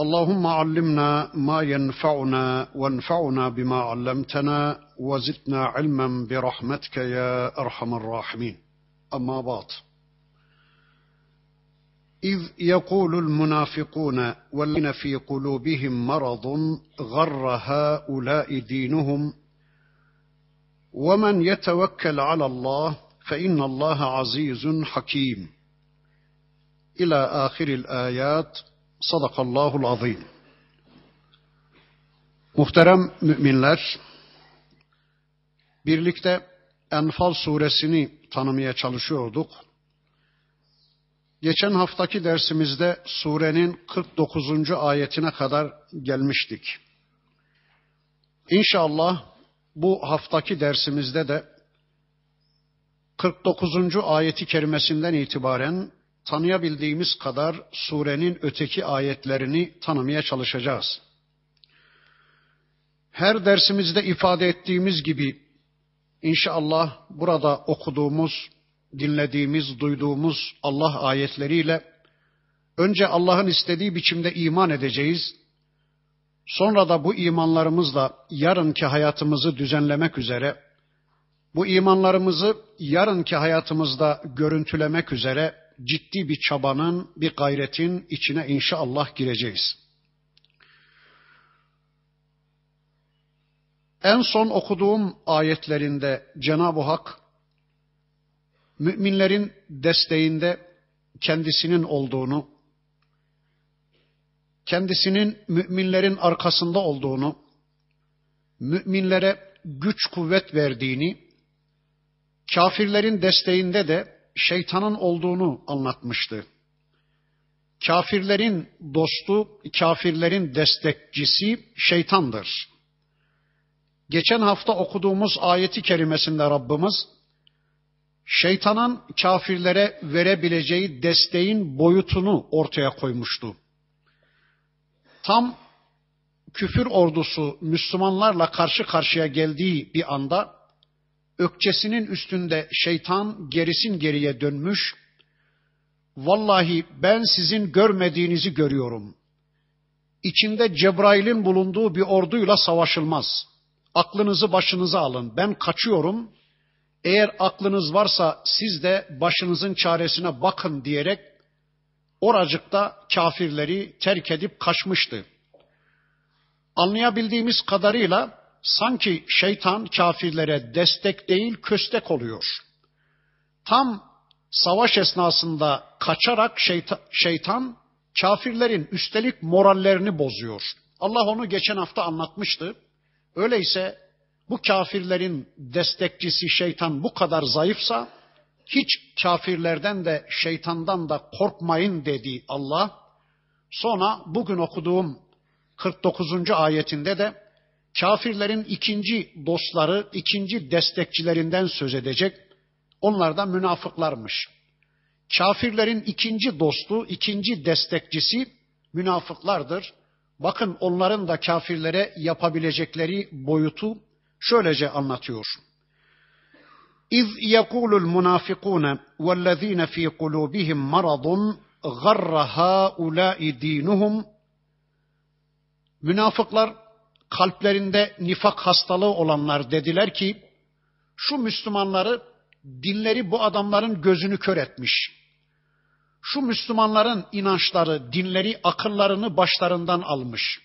اللهم علمنا ما ينفعنا وانفعنا بما علمتنا وزدنا علما برحمتك يا أرحم الراحمين. أما بعد. إذ يقول المنافقون والذين في قلوبهم مرض غر هؤلاء دينهم ومن يتوكل على الله فإن الله عزيز حكيم. إلى آخر الآيات. Sadakallahul azim. Muhterem müminler, birlikte Enfal suresini tanımaya çalışıyorduk. Geçen haftaki dersimizde surenin 49. ayetine kadar gelmiştik. İnşallah bu haftaki dersimizde de 49. ayeti kerimesinden itibaren tanıyabildiğimiz kadar surenin öteki ayetlerini tanımaya çalışacağız. Her dersimizde ifade ettiğimiz gibi inşallah burada okuduğumuz, dinlediğimiz, duyduğumuz Allah ayetleriyle önce Allah'ın istediği biçimde iman edeceğiz. Sonra da bu imanlarımızla yarınki hayatımızı düzenlemek üzere, bu imanlarımızı yarınki hayatımızda görüntülemek üzere ciddi bir çabanın, bir gayretin içine inşallah gireceğiz. En son okuduğum ayetlerinde Cenab-ı Hak müminlerin desteğinde kendisinin olduğunu, kendisinin müminlerin arkasında olduğunu, müminlere güç kuvvet verdiğini, kafirlerin desteğinde de şeytanın olduğunu anlatmıştı. Kafirlerin dostu, kafirlerin destekçisi şeytandır. Geçen hafta okuduğumuz ayeti kerimesinde Rabbimiz şeytanın kafirlere verebileceği desteğin boyutunu ortaya koymuştu. Tam küfür ordusu Müslümanlarla karşı karşıya geldiği bir anda ökçesinin üstünde şeytan gerisin geriye dönmüş. Vallahi ben sizin görmediğinizi görüyorum. İçinde Cebrail'in bulunduğu bir orduyla savaşılmaz. Aklınızı başınıza alın. Ben kaçıyorum. Eğer aklınız varsa siz de başınızın çaresine bakın diyerek oracıkta kafirleri terk edip kaçmıştı. Anlayabildiğimiz kadarıyla sanki şeytan kafirlere destek değil köstek oluyor. Tam savaş esnasında kaçarak şeytan, şeytan kafirlerin üstelik morallerini bozuyor. Allah onu geçen hafta anlatmıştı. Öyleyse bu kafirlerin destekçisi şeytan bu kadar zayıfsa hiç kafirlerden de şeytandan da korkmayın dedi Allah. Sonra bugün okuduğum 49. ayetinde de kafirlerin ikinci dostları, ikinci destekçilerinden söz edecek. Onlar da münafıklarmış. Kafirlerin ikinci dostu, ikinci destekçisi münafıklardır. Bakın onların da kafirlere yapabilecekleri boyutu şöylece anlatıyor. İz yekulul munafikun vellezine fi kulubihim maradun garra haulâi dinuhum Münafıklar kalplerinde nifak hastalığı olanlar dediler ki şu Müslümanları dinleri bu adamların gözünü kör etmiş. Şu Müslümanların inançları, dinleri akıllarını başlarından almış.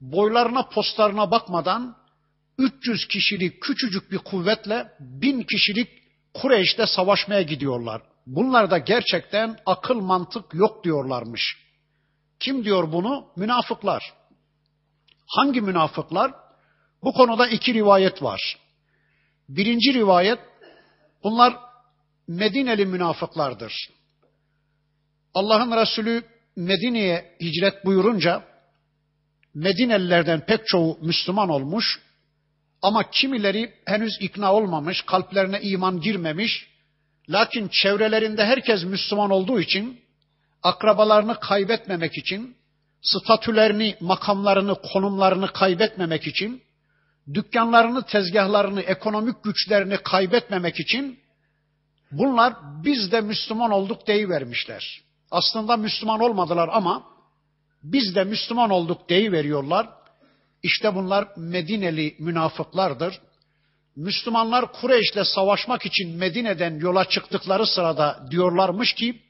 Boylarına postlarına bakmadan 300 kişilik küçücük bir kuvvetle bin kişilik Kureyş'te savaşmaya gidiyorlar. Bunlarda gerçekten akıl mantık yok diyorlarmış. Kim diyor bunu? Münafıklar. Hangi münafıklar? Bu konuda iki rivayet var. Birinci rivayet, bunlar Medineli münafıklardır. Allah'ın Resulü Medine'ye hicret buyurunca Medinelilerden pek çoğu Müslüman olmuş. Ama kimileri henüz ikna olmamış, kalplerine iman girmemiş. Lakin çevrelerinde herkes Müslüman olduğu için, akrabalarını kaybetmemek için, statülerini, makamlarını, konumlarını kaybetmemek için, dükkanlarını, tezgahlarını, ekonomik güçlerini kaybetmemek için bunlar biz de Müslüman olduk deyivermişler. Aslında Müslüman olmadılar ama biz de Müslüman olduk deyiveriyorlar. İşte bunlar Medineli münafıklardır. Müslümanlar Kureyş'le savaşmak için Medine'den yola çıktıkları sırada diyorlarmış ki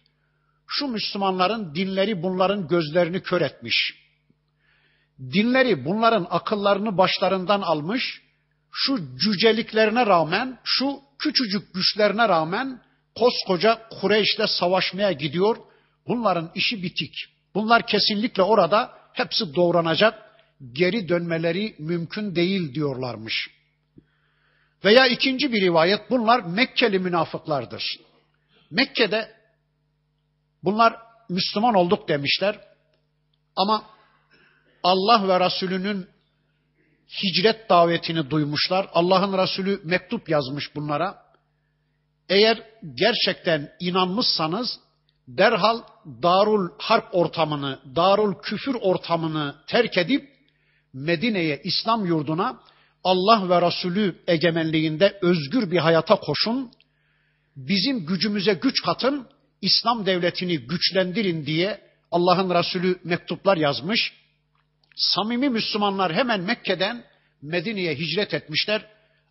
şu Müslümanların dinleri bunların gözlerini kör etmiş. Dinleri bunların akıllarını başlarından almış. Şu cüceliklerine rağmen, şu küçücük güçlerine rağmen koskoca Kureyş'le savaşmaya gidiyor. Bunların işi bitik. Bunlar kesinlikle orada hepsi doğranacak. Geri dönmeleri mümkün değil diyorlarmış. Veya ikinci bir rivayet bunlar Mekkeli münafıklardır. Mekke'de bunlar Müslüman olduk demişler. Ama Allah ve Resulünün hicret davetini duymuşlar. Allah'ın Resulü mektup yazmış bunlara. Eğer gerçekten inanmışsanız derhal darul harp ortamını, darul küfür ortamını terk edip Medine'ye, İslam yurduna Allah ve Resulü egemenliğinde özgür bir hayata koşun. Bizim gücümüze güç katın, İslam devletini güçlendirin diye Allah'ın Resulü mektuplar yazmış. Samimi Müslümanlar hemen Mekke'den Medine'ye hicret etmişler.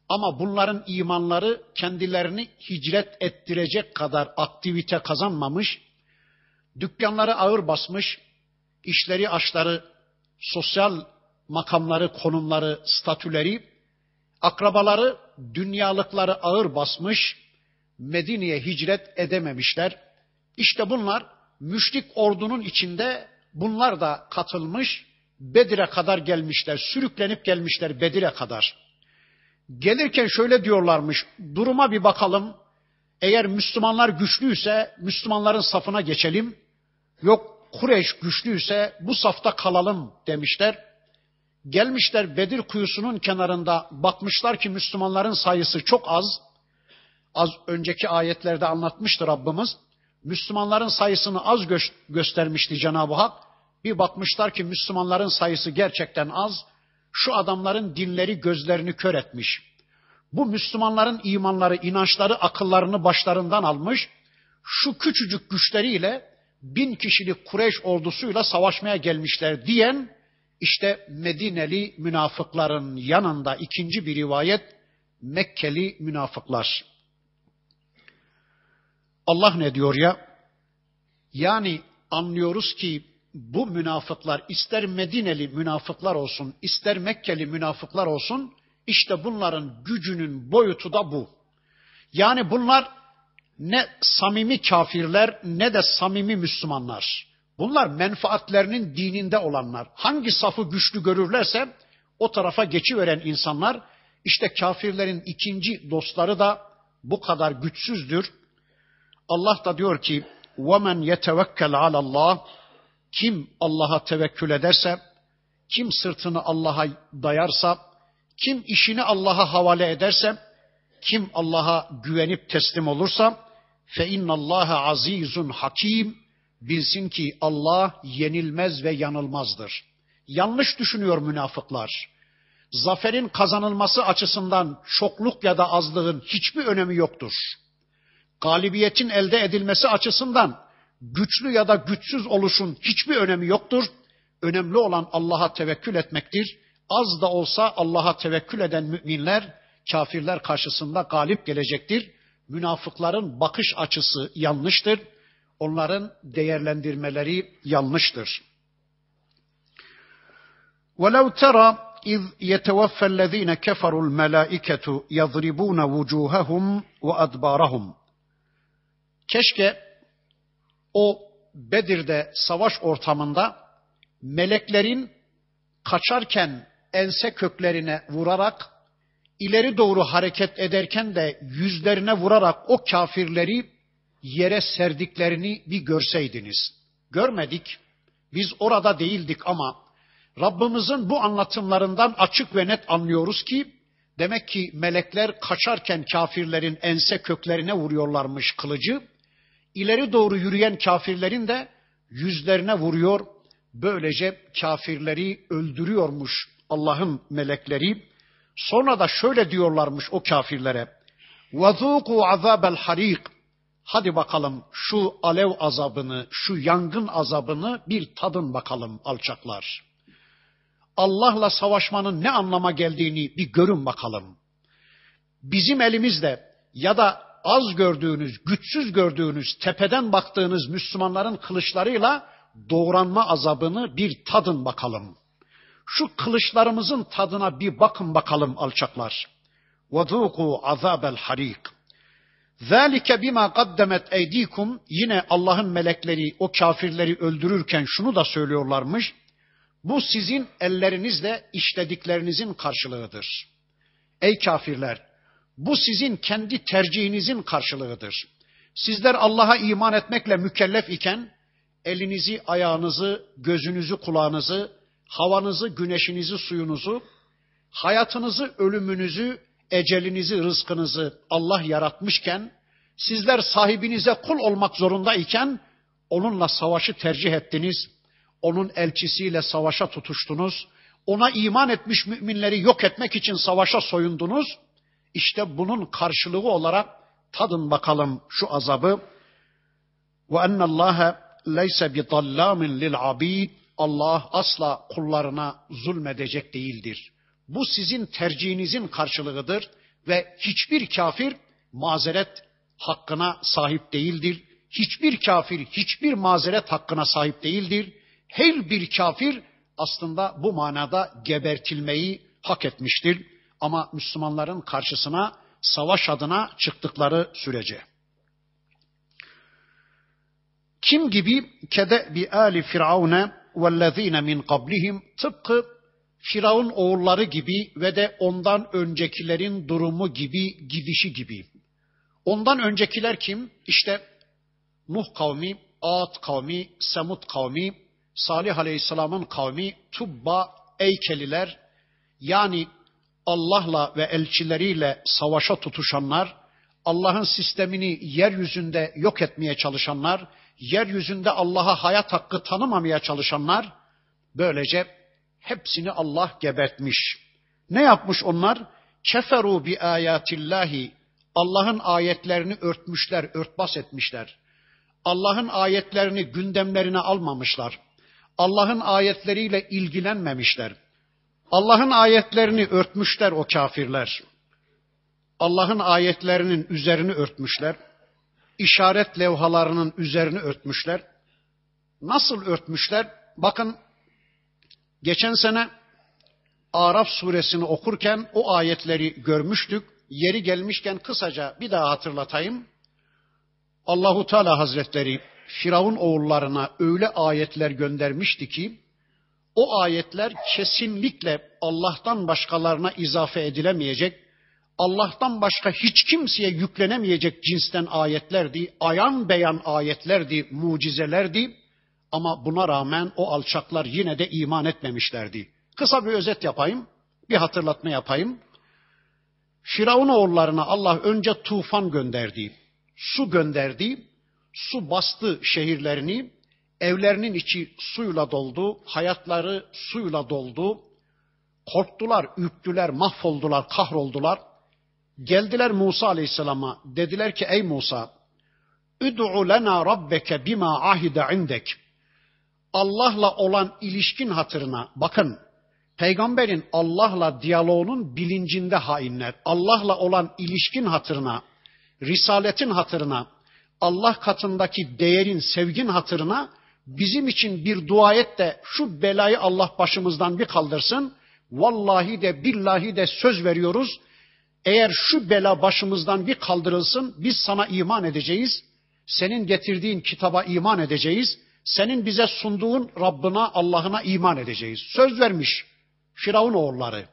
Ama bunların imanları kendilerini hicret ettirecek kadar aktivite kazanmamış. Dükkanları ağır basmış, işleri aşları, sosyal makamları, konumları, statüleri, akrabaları, dünyalıkları ağır basmış, Medine'ye hicret edememişler. İşte bunlar müşrik ordunun içinde bunlar da katılmış, Bedir'e kadar gelmişler, sürüklenip gelmişler Bedir'e kadar. Gelirken şöyle diyorlarmış, duruma bir bakalım. Eğer Müslümanlar güçlüyse Müslümanların safına geçelim. Yok Kureyş güçlüyse bu safta kalalım demişler. Gelmişler Bedir kuyusunun kenarında bakmışlar ki Müslümanların sayısı çok az. Az önceki ayetlerde anlatmıştı Rabbimiz. Müslümanların sayısını az gö- göstermişti Cenab-ı Hak. Bir bakmışlar ki Müslümanların sayısı gerçekten az. Şu adamların dinleri gözlerini kör etmiş. Bu Müslümanların imanları, inançları, akıllarını başlarından almış. Şu küçücük güçleriyle bin kişilik Kureyş ordusuyla savaşmaya gelmişler diyen işte Medineli münafıkların yanında ikinci bir rivayet Mekkeli münafıklar. Allah ne diyor ya? Yani anlıyoruz ki bu münafıklar ister Medineli münafıklar olsun, ister Mekkeli münafıklar olsun, işte bunların gücünün boyutu da bu. Yani bunlar ne samimi kafirler ne de samimi Müslümanlar. Bunlar menfaatlerinin dininde olanlar. Hangi safı güçlü görürlerse o tarafa geçiveren insanlar işte kafirlerin ikinci dostları da bu kadar güçsüzdür. Allah da diyor ki وَمَنْ يَتَوَكَّلْ عَلَى اللّٰهِ Kim Allah'a tevekkül ederse, kim sırtını Allah'a dayarsa, kim işini Allah'a havale ederse, kim Allah'a güvenip teslim olursa, fe innallaha azizun hakim bilsin ki Allah yenilmez ve yanılmazdır. Yanlış düşünüyor münafıklar. Zaferin kazanılması açısından çokluk ya da azlığın hiçbir önemi yoktur. Galibiyetin elde edilmesi açısından güçlü ya da güçsüz oluşun hiçbir önemi yoktur. Önemli olan Allah'a tevekkül etmektir. Az da olsa Allah'a tevekkül eden müminler kafirler karşısında galip gelecektir. Münafıkların bakış açısı yanlıştır. Onların değerlendirmeleri yanlıştır. وَلَوْ تَرَى إِذْ يَتَوَفَّى الَّذ۪ينَ كَفَرُوا الْمَلَائِكَةُ يَضْرِبُونَ وُجُوهَهُمْ وَأَدْبَارَهُمْ Keşke o Bedir'de savaş ortamında meleklerin kaçarken ense köklerine vurarak ileri doğru hareket ederken de yüzlerine vurarak o kafirleri yere serdiklerini bir görseydiniz. Görmedik. Biz orada değildik ama Rabbimizin bu anlatımlarından açık ve net anlıyoruz ki Demek ki melekler kaçarken kafirlerin ense köklerine vuruyorlarmış kılıcı İleri doğru yürüyen kafirlerin de yüzlerine vuruyor. Böylece kafirleri öldürüyormuş Allah'ın melekleri. Sonra da şöyle diyorlarmış o kafirlere. وَذُوقُوا عَذَابَ الْحَرِيقِ Hadi bakalım şu alev azabını, şu yangın azabını bir tadın bakalım alçaklar. Allah'la savaşmanın ne anlama geldiğini bir görün bakalım. Bizim elimizde ya da az gördüğünüz, güçsüz gördüğünüz, tepeden baktığınız Müslümanların kılıçlarıyla doğranma azabını bir tadın bakalım. Şu kılıçlarımızın tadına bir bakın bakalım alçaklar. وَذُوقُوا عَذَابَ الْحَرِيقِ ذَٰلِكَ bima قَدَّمَتْ اَيْد۪يكُمْ Yine Allah'ın melekleri o kafirleri öldürürken şunu da söylüyorlarmış. Bu sizin ellerinizle işlediklerinizin karşılığıdır. Ey kafirler! bu sizin kendi tercihinizin karşılığıdır. Sizler Allah'a iman etmekle mükellef iken elinizi, ayağınızı, gözünüzü, kulağınızı, havanızı, güneşinizi, suyunuzu, hayatınızı, ölümünüzü, ecelinizi, rızkınızı Allah yaratmışken, sizler sahibinize kul olmak zorundayken, onunla savaşı tercih ettiniz, onun elçisiyle savaşa tutuştunuz, ona iman etmiş müminleri yok etmek için savaşa soyundunuz. İşte bunun karşılığı olarak tadın bakalım şu azabı. Ve ennallâhe leyse bi dallamin lil abid. Allah asla kullarına zulmedecek değildir. Bu sizin tercihinizin karşılığıdır ve hiçbir kafir mazeret hakkına sahip değildir. Hiçbir kafir hiçbir mazeret hakkına sahip değildir. Her bir kafir aslında bu manada gebertilmeyi hak etmiştir. Ama Müslümanların karşısına savaş adına çıktıkları sürece. Kim gibi kede bi ali firavune vellezine min qablihim tıpkı Firavun oğulları gibi ve de ondan öncekilerin durumu gibi, gidişi gibi. Ondan öncekiler kim? İşte Nuh kavmi, Ad kavmi, Semud kavmi, Salih Aleyhisselam'ın kavmi, Tubba, Eykeliler, yani Allah'la ve elçileriyle savaşa tutuşanlar, Allah'ın sistemini yeryüzünde yok etmeye çalışanlar, yeryüzünde Allah'a hayat hakkı tanımamaya çalışanlar, böylece Hepsini Allah gebertmiş. Ne yapmış onlar? Keferu bi ayatillahi. Allah'ın ayetlerini örtmüşler, örtbas etmişler. Allah'ın ayetlerini gündemlerine almamışlar. Allah'ın ayetleriyle ilgilenmemişler. Allah'ın ayetlerini örtmüşler o kafirler. Allah'ın ayetlerinin üzerini örtmüşler. İşaret levhalarının üzerini örtmüşler. Nasıl örtmüşler? Bakın Geçen sene Araf suresini okurken o ayetleri görmüştük. Yeri gelmişken kısaca bir daha hatırlatayım. Allahu Teala Hazretleri Firavun oğullarına öyle ayetler göndermişti ki o ayetler kesinlikle Allah'tan başkalarına izafe edilemeyecek, Allah'tan başka hiç kimseye yüklenemeyecek cinsten ayetlerdi, ayan beyan ayetlerdi, mucizelerdi. Ama buna rağmen o alçaklar yine de iman etmemişlerdi. Kısa bir özet yapayım, bir hatırlatma yapayım. Firavun oğullarına Allah önce tufan gönderdi, su gönderdi, su bastı şehirlerini, evlerinin içi suyla doldu, hayatları suyla doldu. Korktular, ürktüler, mahvoldular, kahroldular. Geldiler Musa Aleyhisselam'a, dediler ki ey Musa, Üd'u lena rabbeke bima ahide indek. Allah'la olan ilişkin hatırına bakın. Peygamberin Allah'la diyaloğunun bilincinde hainler. Allah'la olan ilişkin hatırına, risaletin hatırına, Allah katındaki değerin, sevgin hatırına bizim için bir dua et de şu belayı Allah başımızdan bir kaldırsın. Vallahi de billahi de söz veriyoruz. Eğer şu bela başımızdan bir kaldırılsın biz sana iman edeceğiz. Senin getirdiğin kitaba iman edeceğiz senin bize sunduğun Rabbına, Allah'ına iman edeceğiz. Söz vermiş Firavun oğulları.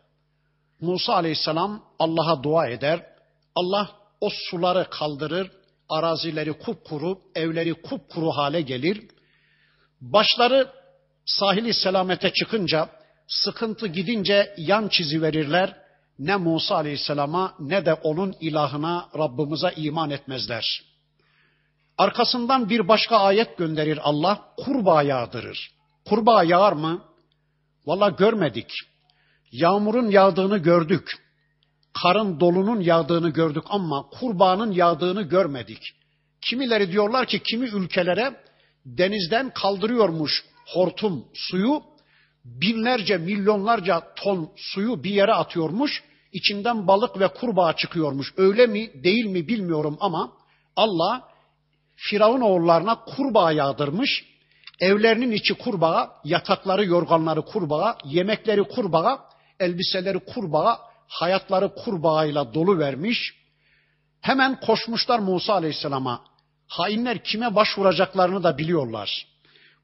Musa aleyhisselam Allah'a dua eder. Allah o suları kaldırır. Arazileri kupkuru, evleri kupkuru hale gelir. Başları sahili selamete çıkınca, sıkıntı gidince yan çizi verirler. ne Musa Aleyhisselam'a ne de onun ilahına Rabbimize iman etmezler. Arkasından bir başka ayet gönderir Allah, kurbağa yağdırır. Kurbağa yağar mı? Valla görmedik. Yağmurun yağdığını gördük. Karın dolunun yağdığını gördük ama kurbağanın yağdığını görmedik. Kimileri diyorlar ki kimi ülkelere denizden kaldırıyormuş hortum suyu, binlerce milyonlarca ton suyu bir yere atıyormuş, içinden balık ve kurbağa çıkıyormuş. Öyle mi değil mi bilmiyorum ama Allah Firavun oğullarına kurbağa yağdırmış. Evlerinin içi kurbağa, yatakları, yorganları kurbağa, yemekleri kurbağa, elbiseleri kurbağa, hayatları kurbağayla dolu vermiş. Hemen koşmuşlar Musa Aleyhisselam'a. Hainler kime başvuracaklarını da biliyorlar.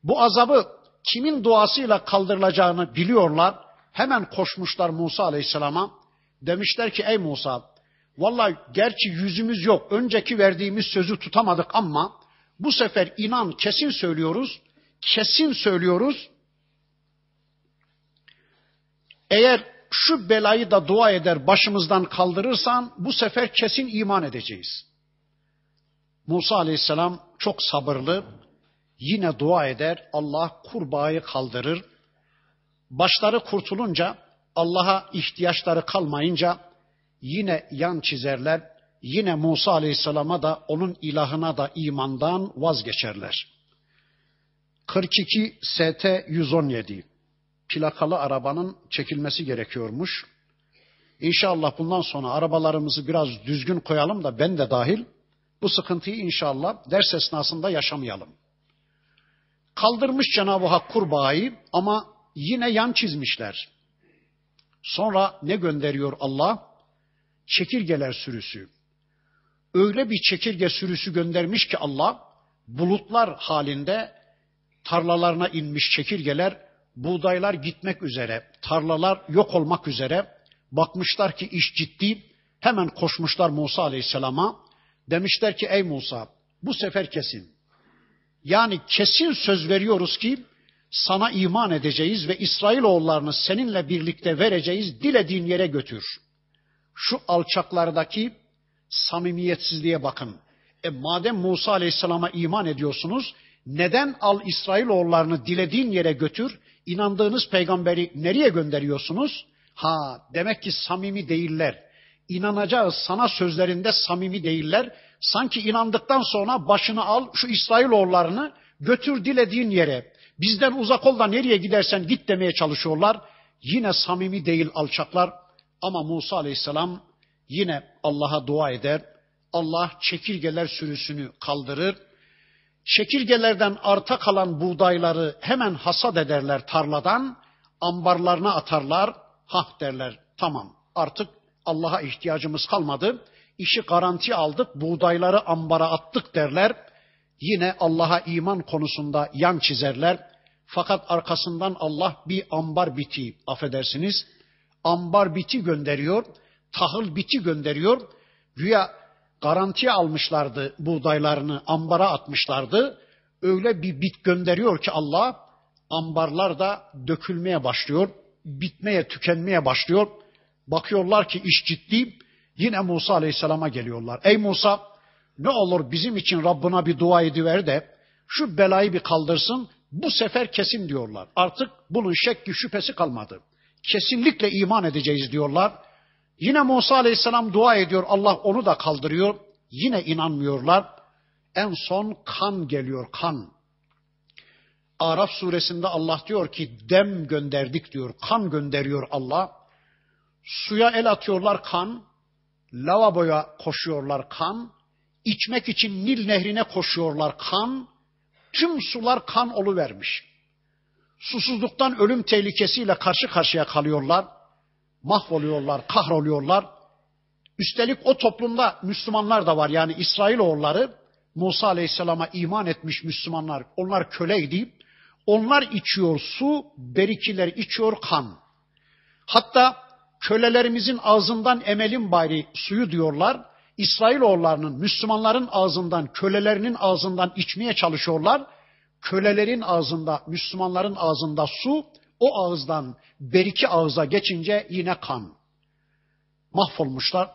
Bu azabı kimin duasıyla kaldırılacağını biliyorlar. Hemen koşmuşlar Musa Aleyhisselam'a. Demişler ki ey Musa, vallahi gerçi yüzümüz yok. Önceki verdiğimiz sözü tutamadık ama bu sefer inan kesin söylüyoruz. Kesin söylüyoruz. Eğer şu belayı da dua eder başımızdan kaldırırsan bu sefer kesin iman edeceğiz. Musa aleyhisselam çok sabırlı yine dua eder Allah kurbağayı kaldırır. Başları kurtulunca Allah'a ihtiyaçları kalmayınca yine yan çizerler. Yine Musa aleyhisselama da onun ilahına da imandan vazgeçerler. 42 ST 117 plakalı arabanın çekilmesi gerekiyormuş. İnşallah bundan sonra arabalarımızı biraz düzgün koyalım da ben de dahil bu sıkıntıyı inşallah ders esnasında yaşamayalım. Kaldırmış Cenab-ı Hak kurbağayı ama yine yan çizmişler. Sonra ne gönderiyor Allah? Çekirgeler sürüsü. Öyle bir çekirge sürüsü göndermiş ki Allah bulutlar halinde tarlalarına inmiş çekirgeler buğdaylar gitmek üzere, tarlalar yok olmak üzere. Bakmışlar ki iş ciddi. Hemen koşmuşlar Musa Aleyhisselam'a. Demişler ki ey Musa bu sefer kesin. Yani kesin söz veriyoruz ki sana iman edeceğiz ve İsrailoğullarını seninle birlikte vereceğiz. Dilediğin yere götür. Şu alçaklardaki samimiyetsizliğe bakın. E madem Musa Aleyhisselam'a iman ediyorsunuz, neden al İsrailoğullarını dilediğin yere götür? İnandığınız peygamberi nereye gönderiyorsunuz? Ha demek ki samimi değiller. İnanacağız sana sözlerinde samimi değiller. Sanki inandıktan sonra başını al şu İsrailoğullarını götür dilediğin yere. Bizden uzak ol da nereye gidersen git demeye çalışıyorlar. Yine samimi değil alçaklar. Ama Musa Aleyhisselam yine Allah'a dua eder. Allah çekirgeler sürüsünü kaldırır Çekirgelerden arta kalan buğdayları hemen hasat ederler tarladan, ambarlarına atarlar, hah derler tamam artık Allah'a ihtiyacımız kalmadı, işi garanti aldık, buğdayları ambara attık derler. Yine Allah'a iman konusunda yan çizerler. Fakat arkasından Allah bir ambar biti, affedersiniz, ambar biti gönderiyor, tahıl biti gönderiyor. Güya garantiye almışlardı buğdaylarını, ambara atmışlardı. Öyle bir bit gönderiyor ki Allah, ambarlar da dökülmeye başlıyor, bitmeye, tükenmeye başlıyor. Bakıyorlar ki iş ciddi, yine Musa Aleyhisselam'a geliyorlar. Ey Musa, ne olur bizim için Rabbına bir dua ediver de şu belayı bir kaldırsın, bu sefer kesin diyorlar. Artık bunun şekki şüphesi kalmadı. Kesinlikle iman edeceğiz diyorlar. Yine Musa Aleyhisselam dua ediyor. Allah onu da kaldırıyor. Yine inanmıyorlar. En son kan geliyor kan. Araf suresinde Allah diyor ki dem gönderdik diyor. Kan gönderiyor Allah. Suya el atıyorlar kan. Lavaboya koşuyorlar kan. İçmek için Nil nehrine koşuyorlar kan. Tüm sular kan oluvermiş. Susuzluktan ölüm tehlikesiyle karşı karşıya kalıyorlar mahvoluyorlar, kahroluyorlar. Üstelik o toplumda Müslümanlar da var. Yani İsrailoğulları Musa Aleyhisselam'a iman etmiş Müslümanlar. Onlar köleydi. Onlar içiyor su, berikiler içiyor kan. Hatta kölelerimizin ağzından emelin bari suyu diyorlar. İsrailoğullarının, Müslümanların ağzından, kölelerinin ağzından içmeye çalışıyorlar. Kölelerin ağzında, Müslümanların ağzında su, o ağızdan beriki ağıza geçince yine kan. mahvolmuşlar.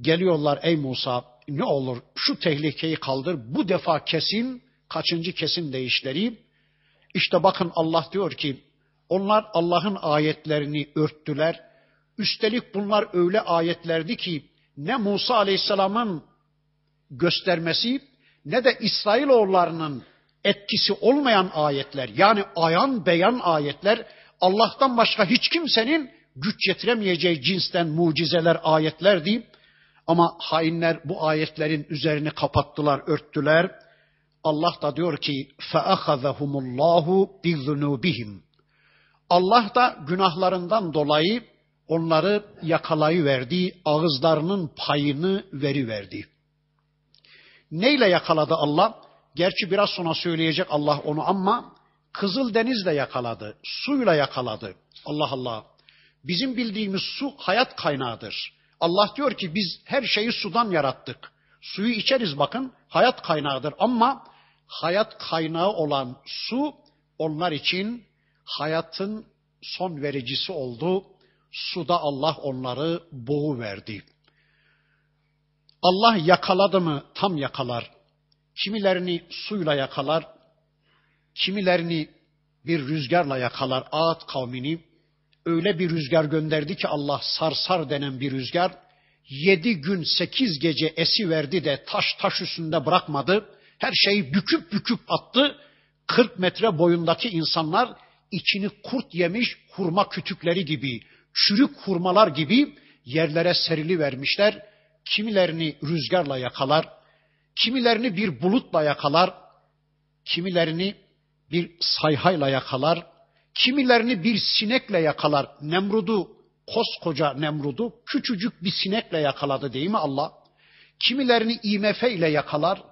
Geliyorlar ey Musa ne olur şu tehlikeyi kaldır. Bu defa kesin kaçıncı kesin değişleri. İşte bakın Allah diyor ki onlar Allah'ın ayetlerini örttüler. Üstelik bunlar öyle ayetlerdi ki ne Musa Aleyhisselam'ın göstermesi ne de İsrailoğullarının etkisi olmayan ayetler yani ayan beyan ayetler Allah'tan başka hiç kimsenin güç yetiremeyeceği cinsten mucizeler ayetlerdi. Ama hainler bu ayetlerin üzerini kapattılar, örttüler. Allah da diyor ki فَأَخَذَهُمُ اللّٰهُ بِذُنُوبِهِمْ Allah da günahlarından dolayı onları yakalayıverdi, ağızlarının payını veriverdi. Neyle yakaladı Allah? Gerçi biraz sonra söyleyecek Allah onu ama Kızıl Deniz'le yakaladı, suyla yakaladı. Allah Allah. Bizim bildiğimiz su hayat kaynağıdır. Allah diyor ki biz her şeyi sudan yarattık. Suyu içeriz bakın, hayat kaynağıdır ama hayat kaynağı olan su onlar için hayatın son vericisi oldu. Suda Allah onları boğu verdi. Allah yakaladı mı tam yakalar. Kimilerini suyla yakalar, kimilerini bir rüzgarla yakalar Ağat kavmini. Öyle bir rüzgar gönderdi ki Allah sarsar denen bir rüzgar. Yedi gün sekiz gece esi verdi de taş taş üstünde bırakmadı. Her şeyi büküp büküp attı. Kırk metre boyundaki insanlar içini kurt yemiş hurma kütükleri gibi, çürük hurmalar gibi yerlere serili vermişler. Kimilerini rüzgarla yakalar, kimilerini bir bulutla yakalar, kimilerini bir sayhayla yakalar, kimilerini bir sinekle yakalar. Nemrud'u, koskoca Nemrud'u küçücük bir sinekle yakaladı değil mi Allah? Kimilerini IMF ile yakalar,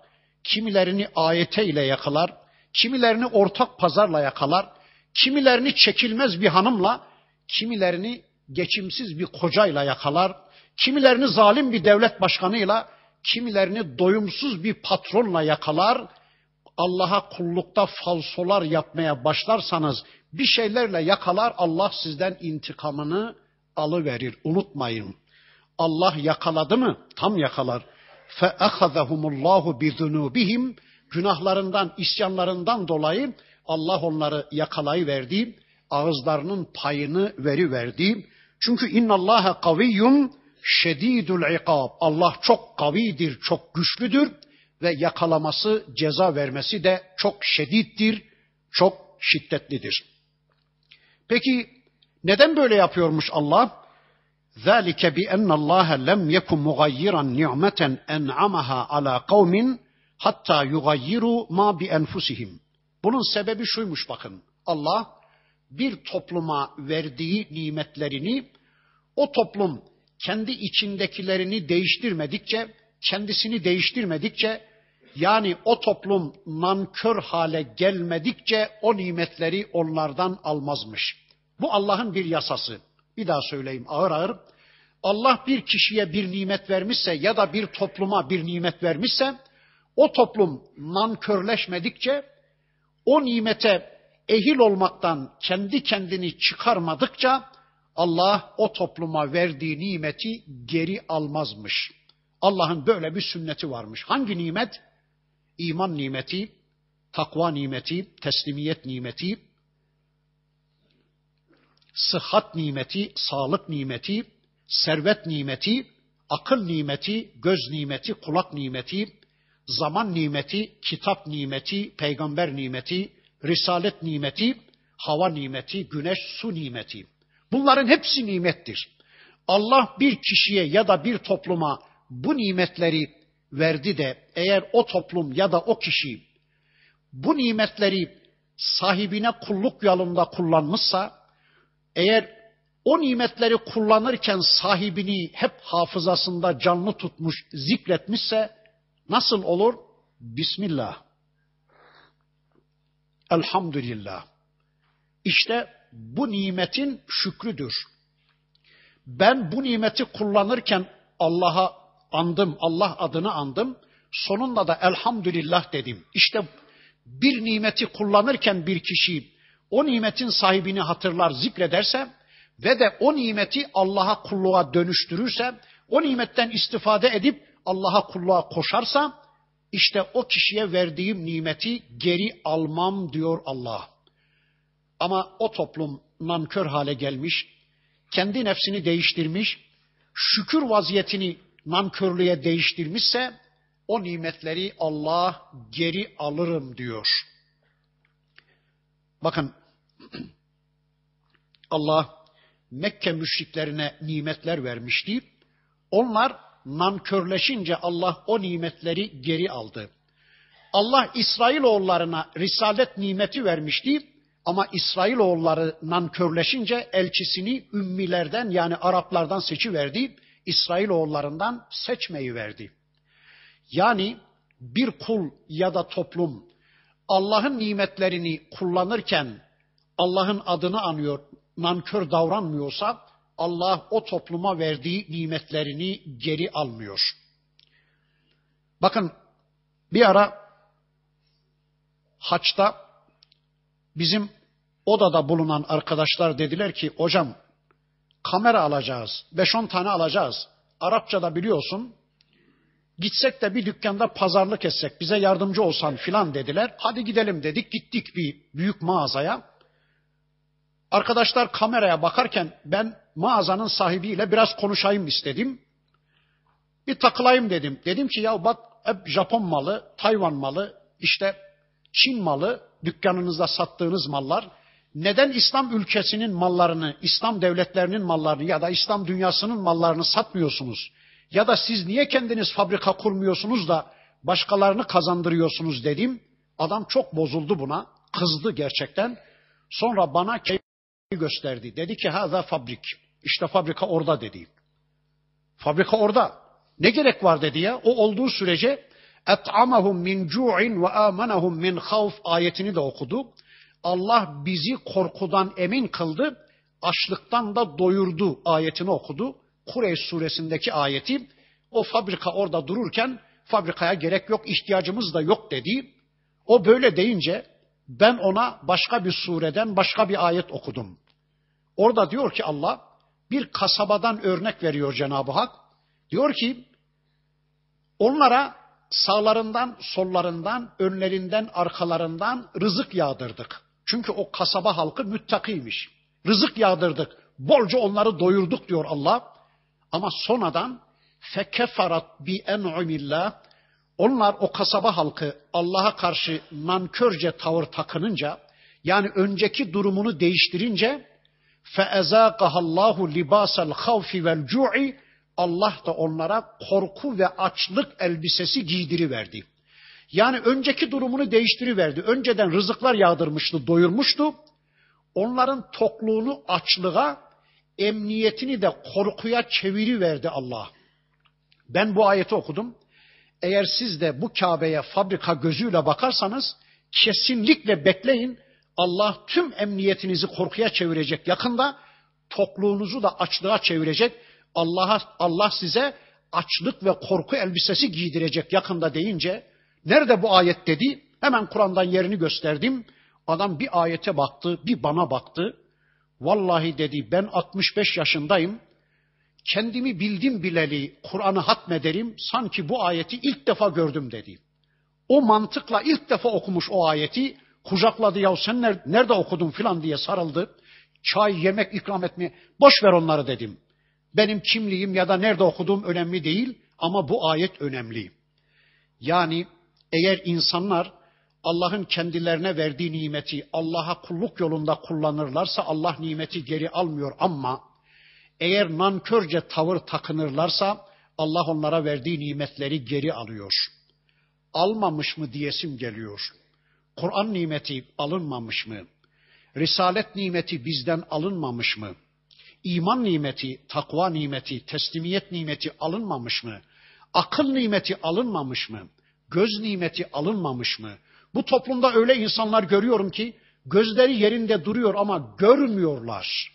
kimilerini AYT ile yakalar, kimilerini ortak pazarla yakalar, kimilerini çekilmez bir hanımla, kimilerini geçimsiz bir kocayla yakalar, kimilerini zalim bir devlet başkanıyla, kimilerini doyumsuz bir patronla yakalar. Allah'a kullukta falsolar yapmaya başlarsanız bir şeylerle yakalar Allah sizden intikamını alıverir. Unutmayın. Allah yakaladı mı? Tam yakalar. فَأَخَذَهُمُ اللّٰهُ بِذُنُوبِهِمْ Günahlarından, isyanlarından dolayı Allah onları yakalayıverdi. Ağızlarının payını veri verdi. Çünkü innallaha kaviyyun şedidul ikab. Allah çok kavidir, çok güçlüdür ve yakalaması, ceza vermesi de çok şedittir, çok şiddetlidir. Peki neden böyle yapıyormuş Allah? ذَٰلِكَ بِأَنَّ اللّٰهَ لَمْ يَكُنْ مُغَيِّرًا نِعْمَةً اَنْعَمَهَا عَلَى قَوْمٍ hatta yugayyiru ma bi enfusihim. Bunun sebebi şuymuş bakın. Allah bir topluma verdiği nimetlerini o toplum kendi içindekilerini değiştirmedikçe, kendisini değiştirmedikçe yani o toplum nankör hale gelmedikçe o nimetleri onlardan almazmış. Bu Allah'ın bir yasası. Bir daha söyleyeyim ağır ağır. Allah bir kişiye bir nimet vermişse ya da bir topluma bir nimet vermişse o toplum nankörleşmedikçe o nimete ehil olmaktan kendi kendini çıkarmadıkça Allah o topluma verdiği nimeti geri almazmış. Allah'ın böyle bir sünneti varmış. Hangi nimet? İman nimeti, takva nimeti, teslimiyet nimeti, sıhhat nimeti, sağlık nimeti, servet nimeti, akıl nimeti, göz nimeti, kulak nimeti, zaman nimeti, kitap nimeti, peygamber nimeti, risalet nimeti, hava nimeti, güneş, su nimeti. Bunların hepsi nimettir. Allah bir kişiye ya da bir topluma bu nimetleri verdi de eğer o toplum ya da o kişi bu nimetleri sahibine kulluk yolunda kullanmışsa, eğer o nimetleri kullanırken sahibini hep hafızasında canlı tutmuş, zikretmişse nasıl olur? Bismillah. Elhamdülillah. İşte bu nimetin şükrüdür. Ben bu nimeti kullanırken Allah'a andım, Allah adını andım. Sonunda da elhamdülillah dedim. İşte bir nimeti kullanırken bir kişi o nimetin sahibini hatırlar, zikrederse ve de o nimeti Allah'a kulluğa dönüştürürse, o nimetten istifade edip Allah'a kulluğa koşarsa, işte o kişiye verdiğim nimeti geri almam diyor Allah. Ama o toplum nankör hale gelmiş, kendi nefsini değiştirmiş, şükür vaziyetini nankörlüğe değiştirmişse, o nimetleri Allah geri alırım diyor. Bakın Allah Mekke müşriklerine nimetler vermişti. Onlar nankörleşince Allah o nimetleri geri aldı. Allah İsrailoğullarına risalet nimeti vermişti ama İsrailoğulları nankörleşince elçisini ümmilerden yani Araplardan seçiverdi. İsrailoğullarından seçmeyi verdi. Yani bir kul ya da toplum Allah'ın nimetlerini kullanırken Allah'ın adını anıyor, nankör davranmıyorsa Allah o topluma verdiği nimetlerini geri almıyor. Bakın bir ara haçta bizim odada bulunan arkadaşlar dediler ki hocam kamera alacağız. 5-10 tane alacağız. Arapça da biliyorsun. Gitsek de bir dükkanda pazarlık etsek, bize yardımcı olsan filan dediler. Hadi gidelim dedik. Gittik bir büyük mağazaya. Arkadaşlar kameraya bakarken ben mağazanın sahibiyle biraz konuşayım istedim. Bir takılayım dedim. Dedim ki ya bak hep Japon malı, Tayvan malı, işte Çin malı, dükkanınızda sattığınız mallar. Neden İslam ülkesinin mallarını, İslam devletlerinin mallarını ya da İslam dünyasının mallarını satmıyorsunuz? Ya da siz niye kendiniz fabrika kurmuyorsunuz da başkalarını kazandırıyorsunuz dedim. Adam çok bozuldu buna. Kızdı gerçekten. Sonra bana gösterdi. Dedi ki haza fabrik. İşte fabrika orada dedi. Fabrika orada. Ne gerek var dedi ya. O olduğu sürece et'amahum min cu'in ve amanahum min havf ayetini de okudu. Allah bizi korkudan emin kıldı. Açlıktan da doyurdu ayetini okudu. Kureyş suresindeki ayeti o fabrika orada dururken fabrikaya gerek yok, ihtiyacımız da yok dedi. O böyle deyince ben ona başka bir sureden başka bir ayet okudum. Orada diyor ki Allah bir kasabadan örnek veriyor Cenab-ı Hak. Diyor ki onlara sağlarından, sollarından, önlerinden, arkalarından rızık yağdırdık. Çünkü o kasaba halkı müttakiymiş. Rızık yağdırdık. Bolca onları doyurduk diyor Allah. Ama sonradan fekefarat bi en'umillah onlar o kasaba halkı Allah'a karşı nankörce tavır takınınca yani önceki durumunu değiştirince فَاَذَاقَهَا اللّٰهُ لِبَاسَ الْخَوْفِ وَالْجُوعِ Allah da onlara korku ve açlık elbisesi giydiriverdi. Yani önceki durumunu değiştiriverdi. Önceden rızıklar yağdırmıştı, doyurmuştu. Onların tokluğunu açlığa, emniyetini de korkuya çeviriverdi Allah. Ben bu ayeti okudum. Eğer siz de bu Kabe'ye fabrika gözüyle bakarsanız kesinlikle bekleyin Allah tüm emniyetinizi korkuya çevirecek yakında, tokluğunuzu da açlığa çevirecek. Allah'a Allah size açlık ve korku elbisesi giydirecek yakında deyince nerede bu ayet dedi? Hemen Kur'an'dan yerini gösterdim. Adam bir ayete baktı, bir bana baktı. Vallahi dedi ben 65 yaşındayım. Kendimi bildim bileli Kur'an'ı hatmederim. Sanki bu ayeti ilk defa gördüm dedi. O mantıkla ilk defa okumuş o ayeti kucakladı ya sen nerede okudun filan diye sarıldı. Çay, yemek ikram etmeye. Boş ver onları dedim. Benim kimliğim ya da nerede okuduğum önemli değil ama bu ayet önemli. Yani eğer insanlar Allah'ın kendilerine verdiği nimeti Allah'a kulluk yolunda kullanırlarsa Allah nimeti geri almıyor ama eğer nankörce tavır takınırlarsa Allah onlara verdiği nimetleri geri alıyor. Almamış mı diyesim geliyor. Kur'an nimeti alınmamış mı? Risalet nimeti bizden alınmamış mı? İman nimeti, takva nimeti, teslimiyet nimeti alınmamış mı? Akıl nimeti alınmamış mı? Göz nimeti alınmamış mı? Bu toplumda öyle insanlar görüyorum ki gözleri yerinde duruyor ama görmüyorlar.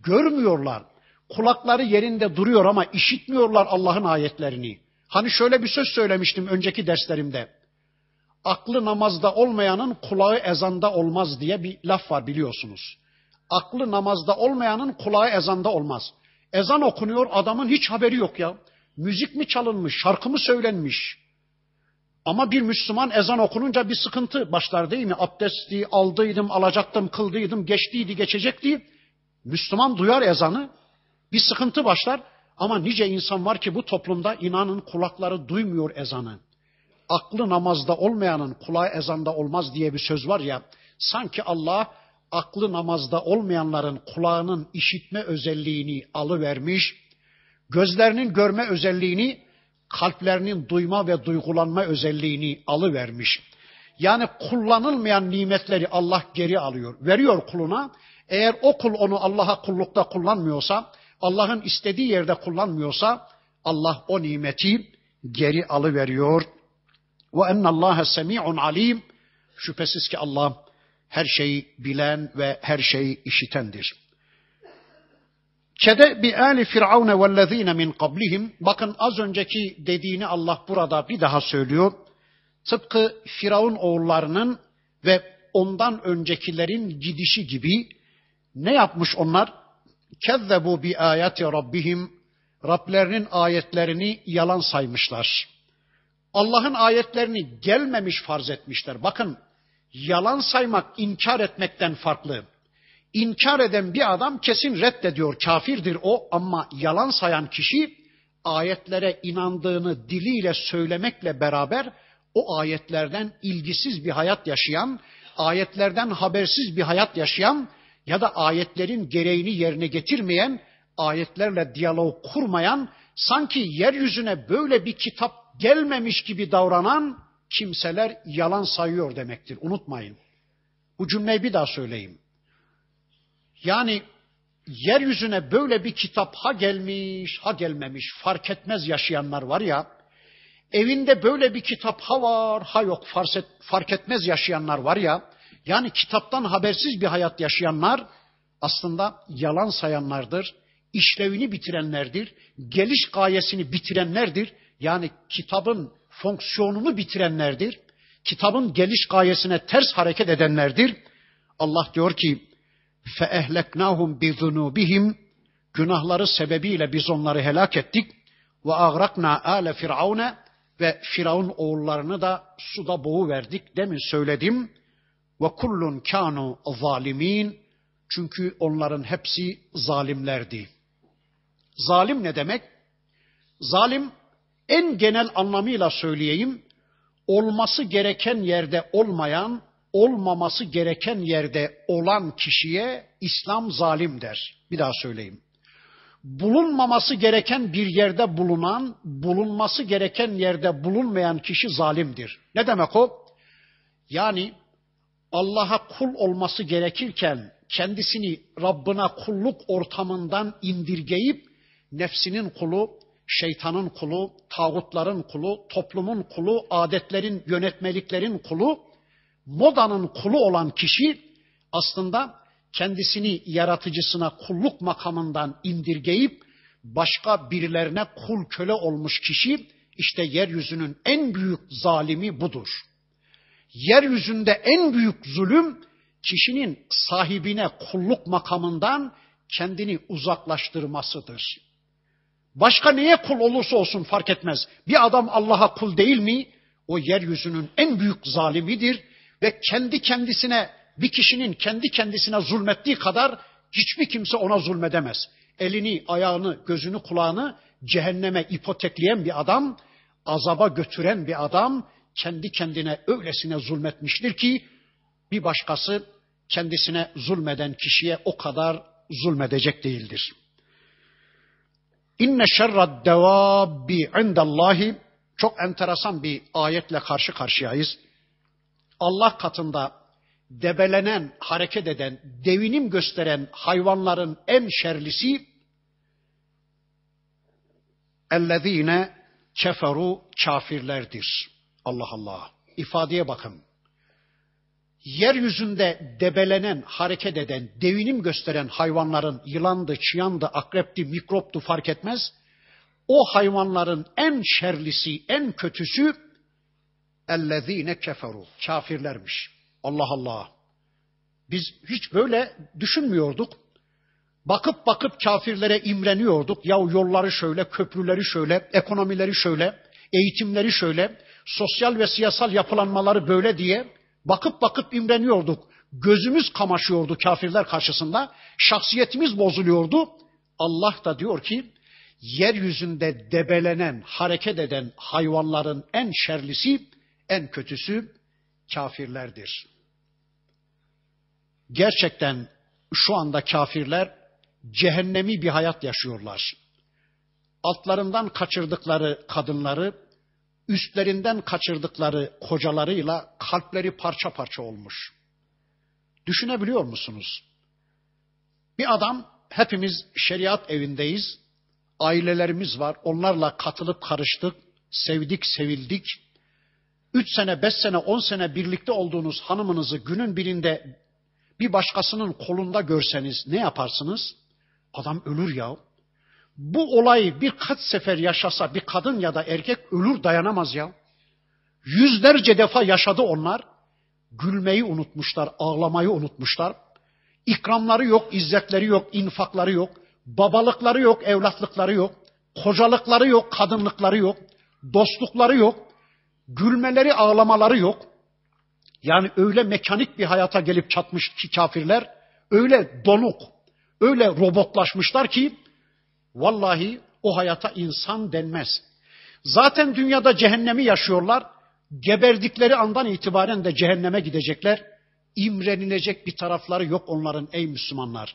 Görmüyorlar. Kulakları yerinde duruyor ama işitmiyorlar Allah'ın ayetlerini. Hani şöyle bir söz söylemiştim önceki derslerimde aklı namazda olmayanın kulağı ezanda olmaz diye bir laf var biliyorsunuz. Aklı namazda olmayanın kulağı ezanda olmaz. Ezan okunuyor adamın hiç haberi yok ya. Müzik mi çalınmış, şarkı mı söylenmiş? Ama bir Müslüman ezan okununca bir sıkıntı başlar değil mi? Abdesti aldıydım, alacaktım, kıldıydım, geçtiydi, geçecekti. Müslüman duyar ezanı, bir sıkıntı başlar. Ama nice insan var ki bu toplumda inanın kulakları duymuyor ezanı. Aklı namazda olmayanın kulağı ezanda olmaz diye bir söz var ya. Sanki Allah aklı namazda olmayanların kulağının işitme özelliğini alıvermiş, gözlerinin görme özelliğini, kalplerinin duyma ve duygulanma özelliğini alıvermiş. Yani kullanılmayan nimetleri Allah geri alıyor, veriyor kuluna. Eğer o kul onu Allah'a kullukta kullanmıyorsa, Allah'ın istediği yerde kullanmıyorsa, Allah o nimeti geri alıveriyor. Ve ennallâhe semî'un alim. Şüphesiz ki Allah her şeyi bilen ve her şeyi işitendir. Kede bi ali firavun vellezine min qablihim. Bakın az önceki dediğini Allah burada bir daha söylüyor. Tıpkı Firavun oğullarının ve ondan öncekilerin gidişi gibi ne yapmış onlar? Kezzebu bi ayati rabbihim. Rablerinin ayetlerini yalan saymışlar. Allah'ın ayetlerini gelmemiş farz etmişler. Bakın yalan saymak inkar etmekten farklı. İnkar eden bir adam kesin reddediyor, kafirdir o ama yalan sayan kişi ayetlere inandığını diliyle söylemekle beraber o ayetlerden ilgisiz bir hayat yaşayan, ayetlerden habersiz bir hayat yaşayan ya da ayetlerin gereğini yerine getirmeyen, ayetlerle diyalog kurmayan, sanki yeryüzüne böyle bir kitap gelmemiş gibi davranan kimseler yalan sayıyor demektir. Unutmayın. Bu cümleyi bir daha söyleyeyim. Yani yeryüzüne böyle bir kitap ha gelmiş ha gelmemiş fark etmez yaşayanlar var ya, evinde böyle bir kitap ha var ha yok fark etmez yaşayanlar var ya, yani kitaptan habersiz bir hayat yaşayanlar aslında yalan sayanlardır, işlevini bitirenlerdir, geliş gayesini bitirenlerdir Yani kitabın fonksiyonunu bitirenlerdir. Kitabın geliş gayesine ters hareket edenlerdir. Allah diyor ki فَاَهْلَكْنَاهُمْ بِذُنُوبِهِمْ Günahları sebebiyle biz onları helak ettik. Ve agrakna ale firavune ve Firavun oğullarını da suda boğu verdik. Demin söyledim. Ve kullun kanu zalimin. Çünkü onların hepsi zalimlerdi. Zalim ne demek? Zalim en genel anlamıyla söyleyeyim, olması gereken yerde olmayan, olmaması gereken yerde olan kişiye İslam zalim der. Bir daha söyleyeyim. Bulunmaması gereken bir yerde bulunan, bulunması gereken yerde bulunmayan kişi zalimdir. Ne demek o? Yani Allah'a kul olması gerekirken kendisini Rabbına kulluk ortamından indirgeyip nefsinin kulu, şeytanın kulu, tağutların kulu, toplumun kulu, adetlerin, yönetmeliklerin kulu, modanın kulu olan kişi aslında kendisini yaratıcısına kulluk makamından indirgeyip başka birilerine kul köle olmuş kişi işte yeryüzünün en büyük zalimi budur. Yeryüzünde en büyük zulüm kişinin sahibine kulluk makamından kendini uzaklaştırmasıdır. Başka neye kul olursa olsun fark etmez. Bir adam Allah'a kul değil mi? O yeryüzünün en büyük zalimidir ve kendi kendisine bir kişinin kendi kendisine zulmettiği kadar hiçbir kimse ona zulmedemez. Elini, ayağını, gözünü, kulağını cehenneme ipotekleyen bir adam, azaba götüren bir adam kendi kendine öylesine zulmetmiştir ki bir başkası kendisine zulmeden kişiye o kadar zulmedecek değildir. İnne şerrad devabbi indallahi çok enteresan bir ayetle karşı karşıyayız. Allah katında debelenen, hareket eden, devinim gösteren hayvanların en şerlisi ellezine keferu kafirlerdir. Allah Allah. İfadeye bakın yeryüzünde debelenen, hareket eden, devinim gösteren hayvanların yılandı, çıyandı, akrepti, mikroptu fark etmez. O hayvanların en şerlisi, en kötüsü ellezine keferu. Kafirlermiş. Allah Allah. Biz hiç böyle düşünmüyorduk. Bakıp bakıp kafirlere imreniyorduk. Ya yolları şöyle, köprüleri şöyle, ekonomileri şöyle, eğitimleri şöyle, sosyal ve siyasal yapılanmaları böyle diye bakıp bakıp imreniyorduk. Gözümüz kamaşıyordu kafirler karşısında. Şahsiyetimiz bozuluyordu. Allah da diyor ki yeryüzünde debelenen, hareket eden hayvanların en şerlisi, en kötüsü kafirlerdir. Gerçekten şu anda kafirler cehennemi bir hayat yaşıyorlar. Altlarından kaçırdıkları kadınları, üstlerinden kaçırdıkları kocalarıyla kalpleri parça parça olmuş. Düşünebiliyor musunuz? Bir adam, hepimiz şeriat evindeyiz, ailelerimiz var, onlarla katılıp karıştık, sevdik, sevildik. Üç sene, beş sene, on sene birlikte olduğunuz hanımınızı günün birinde bir başkasının kolunda görseniz ne yaparsınız? Adam ölür ya. Bu olayı birkaç sefer yaşasa bir kadın ya da erkek ölür dayanamaz ya. Yüzlerce defa yaşadı onlar. Gülmeyi unutmuşlar, ağlamayı unutmuşlar. İkramları yok, izzetleri yok, infakları yok. Babalıkları yok, evlatlıkları yok. Kocalıkları yok, kadınlıkları yok. Dostlukları yok. Gülmeleri, ağlamaları yok. Yani öyle mekanik bir hayata gelip çatmış ki kafirler, öyle donuk, öyle robotlaşmışlar ki vallahi o hayata insan denmez. Zaten dünyada cehennemi yaşıyorlar. Geberdikleri andan itibaren de cehenneme gidecekler. İmrenilecek bir tarafları yok onların ey Müslümanlar.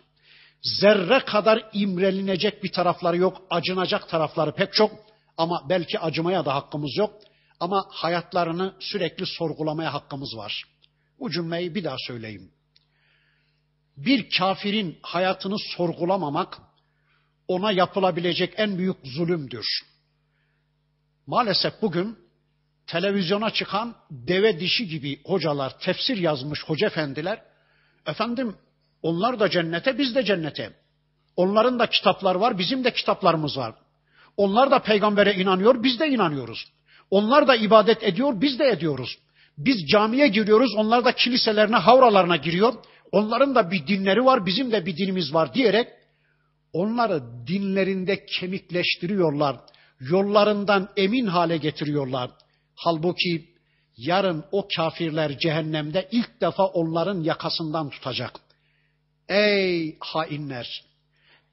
Zerre kadar imrenilecek bir tarafları yok, acınacak tarafları pek çok ama belki acımaya da hakkımız yok. Ama hayatlarını sürekli sorgulamaya hakkımız var. Bu cümleyi bir daha söyleyeyim. Bir kafirin hayatını sorgulamamak ona yapılabilecek en büyük zulümdür. Maalesef bugün televizyona çıkan deve dişi gibi hocalar, tefsir yazmış hoca efendiler, efendim onlar da cennete, biz de cennete. Onların da kitaplar var, bizim de kitaplarımız var. Onlar da peygambere inanıyor, biz de inanıyoruz. Onlar da ibadet ediyor, biz de ediyoruz. Biz camiye giriyoruz, onlar da kiliselerine, havralarına giriyor. Onların da bir dinleri var, bizim de bir dinimiz var diyerek onları dinlerinde kemikleştiriyorlar. Yollarından emin hale getiriyorlar. Halbuki yarın o kafirler cehennemde ilk defa onların yakasından tutacak. Ey hainler!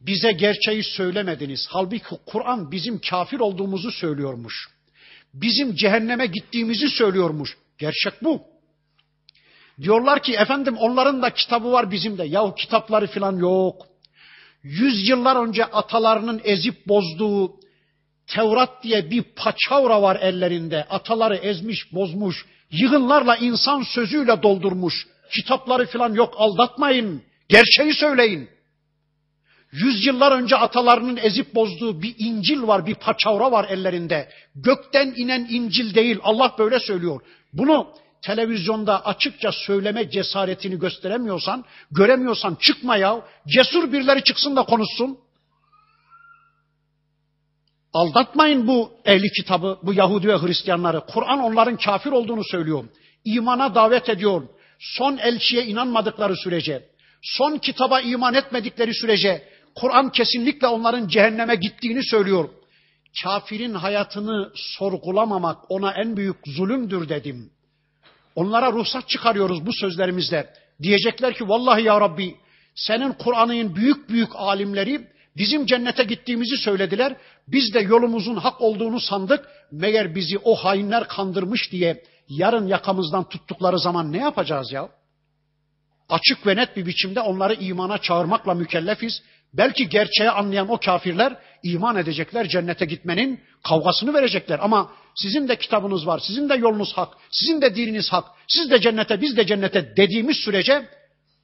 Bize gerçeği söylemediniz. Halbuki Kur'an bizim kafir olduğumuzu söylüyormuş bizim cehenneme gittiğimizi söylüyormuş. Gerçek bu. Diyorlar ki efendim onların da kitabı var bizim de. Yahu kitapları falan yok. Yüz yıllar önce atalarının ezip bozduğu Tevrat diye bir paçavra var ellerinde. Ataları ezmiş, bozmuş. Yığınlarla insan sözüyle doldurmuş. Kitapları falan yok aldatmayın. Gerçeği söyleyin. Yüzyıllar önce atalarının ezip bozduğu bir İncil var, bir paçavra var ellerinde. Gökten inen İncil değil, Allah böyle söylüyor. Bunu televizyonda açıkça söyleme cesaretini gösteremiyorsan, göremiyorsan çıkma ya. Cesur birileri çıksın da konuşsun. Aldatmayın bu ehli kitabı, bu Yahudi ve Hristiyanları. Kur'an onların kafir olduğunu söylüyor. İmana davet ediyor. Son elçiye inanmadıkları sürece, son kitaba iman etmedikleri sürece Kur'an kesinlikle onların cehenneme gittiğini söylüyor. Kafirin hayatını sorgulamamak ona en büyük zulümdür dedim. Onlara ruhsat çıkarıyoruz bu sözlerimizle. Diyecekler ki vallahi ya Rabbi senin Kur'an'ın büyük büyük alimleri bizim cennete gittiğimizi söylediler. Biz de yolumuzun hak olduğunu sandık. Meğer bizi o hainler kandırmış diye yarın yakamızdan tuttukları zaman ne yapacağız ya? Açık ve net bir biçimde onları imana çağırmakla mükellefiz. Belki gerçeği anlayan o kafirler iman edecekler, cennete gitmenin kavgasını verecekler. Ama sizin de kitabınız var, sizin de yolunuz hak, sizin de dininiz hak, siz de cennete, biz de cennete dediğimiz sürece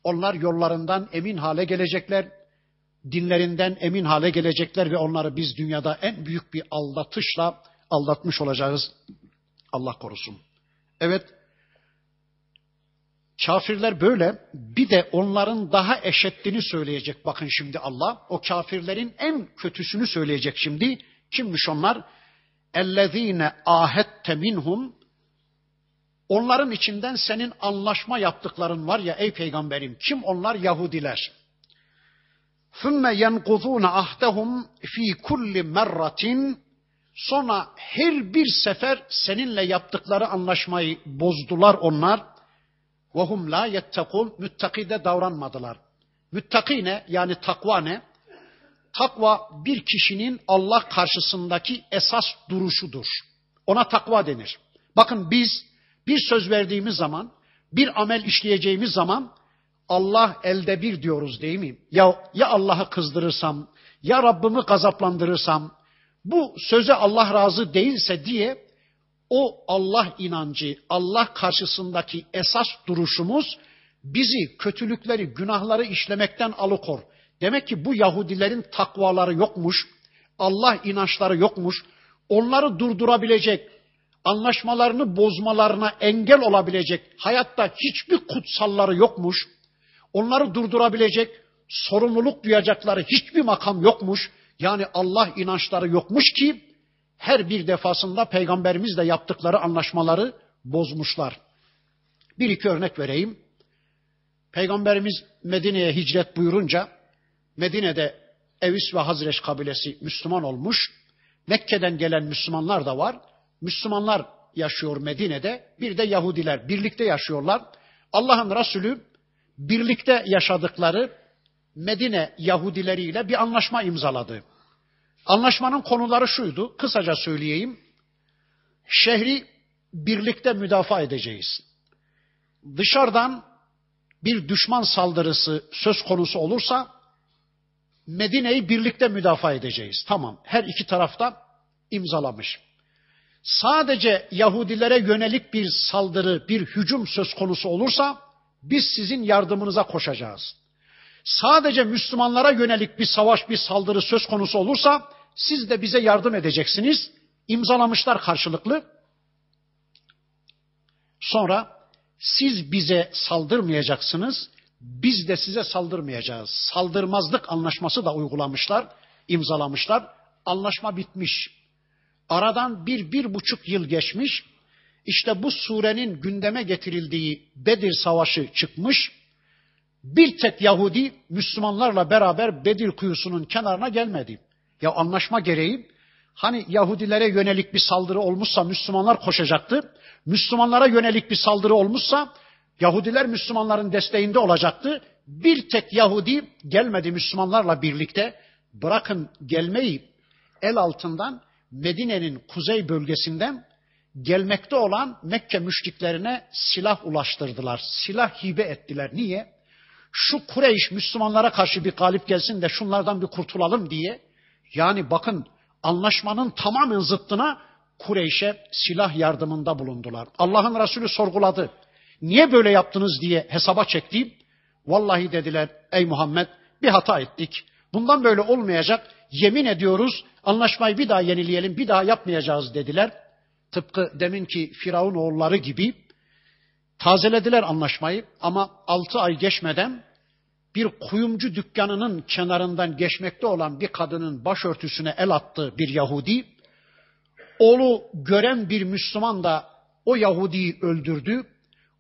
onlar yollarından emin hale gelecekler, dinlerinden emin hale gelecekler ve onları biz dünyada en büyük bir aldatışla aldatmış olacağız. Allah korusun. Evet, Kafirler böyle. Bir de onların daha eşettini söyleyecek. Bakın şimdi Allah. O kafirlerin en kötüsünü söyleyecek şimdi. Kimmiş onlar? اَلَّذ۪ينَ ahette minhum Onların içinden senin anlaşma yaptıkların var ya ey peygamberim. Kim onlar? Yahudiler. ثُمَّ يَنْقُضُونَ ahdehum fi kulli merratin Sonra her bir sefer seninle yaptıkları anlaşmayı bozdular onlar. وَهُمْ la يَتَّقُونَ Müttakide davranmadılar. Müttaki ne? Yani takva ne? Takva bir kişinin Allah karşısındaki esas duruşudur. Ona takva denir. Bakın biz bir söz verdiğimiz zaman, bir amel işleyeceğimiz zaman Allah elde bir diyoruz değil mi? Ya, ya Allah'ı kızdırırsam, ya Rabbimi gazaplandırırsam, bu söze Allah razı değilse diye o Allah inancı, Allah karşısındaki esas duruşumuz bizi kötülükleri, günahları işlemekten alıkor. Demek ki bu Yahudilerin takvaları yokmuş, Allah inançları yokmuş, onları durdurabilecek, anlaşmalarını bozmalarına engel olabilecek, hayatta hiçbir kutsalları yokmuş, onları durdurabilecek, sorumluluk duyacakları hiçbir makam yokmuş. Yani Allah inançları yokmuş ki her bir defasında peygamberimizle yaptıkları anlaşmaları bozmuşlar. Bir iki örnek vereyim. Peygamberimiz Medine'ye hicret buyurunca Medine'de Evis ve Hazreç kabilesi Müslüman olmuş. Mekke'den gelen Müslümanlar da var. Müslümanlar yaşıyor Medine'de. Bir de Yahudiler birlikte yaşıyorlar. Allah'ın Resulü birlikte yaşadıkları Medine Yahudileriyle bir anlaşma imzaladı. Anlaşmanın konuları şuydu, kısaca söyleyeyim. Şehri birlikte müdafaa edeceğiz. Dışarıdan bir düşman saldırısı söz konusu olursa Medine'yi birlikte müdafaa edeceğiz. Tamam, her iki tarafta imzalamış. Sadece Yahudilere yönelik bir saldırı, bir hücum söz konusu olursa biz sizin yardımınıza koşacağız. Sadece Müslümanlara yönelik bir savaş, bir saldırı söz konusu olursa siz de bize yardım edeceksiniz. İmzalamışlar karşılıklı. Sonra siz bize saldırmayacaksınız, biz de size saldırmayacağız. Saldırmazlık anlaşması da uygulamışlar, imzalamışlar. Anlaşma bitmiş. Aradan bir, bir buçuk yıl geçmiş. İşte bu surenin gündeme getirildiği Bedir Savaşı çıkmış. Bir tek Yahudi Müslümanlarla beraber Bedir kuyusunun kenarına gelmedi. Ya anlaşma gereği hani Yahudilere yönelik bir saldırı olmuşsa Müslümanlar koşacaktı. Müslümanlara yönelik bir saldırı olmuşsa Yahudiler Müslümanların desteğinde olacaktı. Bir tek Yahudi gelmedi Müslümanlarla birlikte. Bırakın gelmeyi el altından Medine'nin kuzey bölgesinden gelmekte olan Mekke müşriklerine silah ulaştırdılar. Silah hibe ettiler. Niye? Şu Kureyş Müslümanlara karşı bir galip gelsin de şunlardan bir kurtulalım diye. Yani bakın anlaşmanın tamamen zıttına Kureyş'e silah yardımında bulundular. Allah'ın Resulü sorguladı. Niye böyle yaptınız diye hesaba çekti. Vallahi dediler ey Muhammed bir hata ettik. Bundan böyle olmayacak. Yemin ediyoruz anlaşmayı bir daha yenileyelim, bir daha yapmayacağız dediler. Tıpkı deminki Firavun oğulları gibi tazelediler anlaşmayı ama altı ay geçmeden bir kuyumcu dükkanının kenarından geçmekte olan bir kadının başörtüsüne el attı bir Yahudi. Oğlu gören bir Müslüman da o Yahudi'yi öldürdü.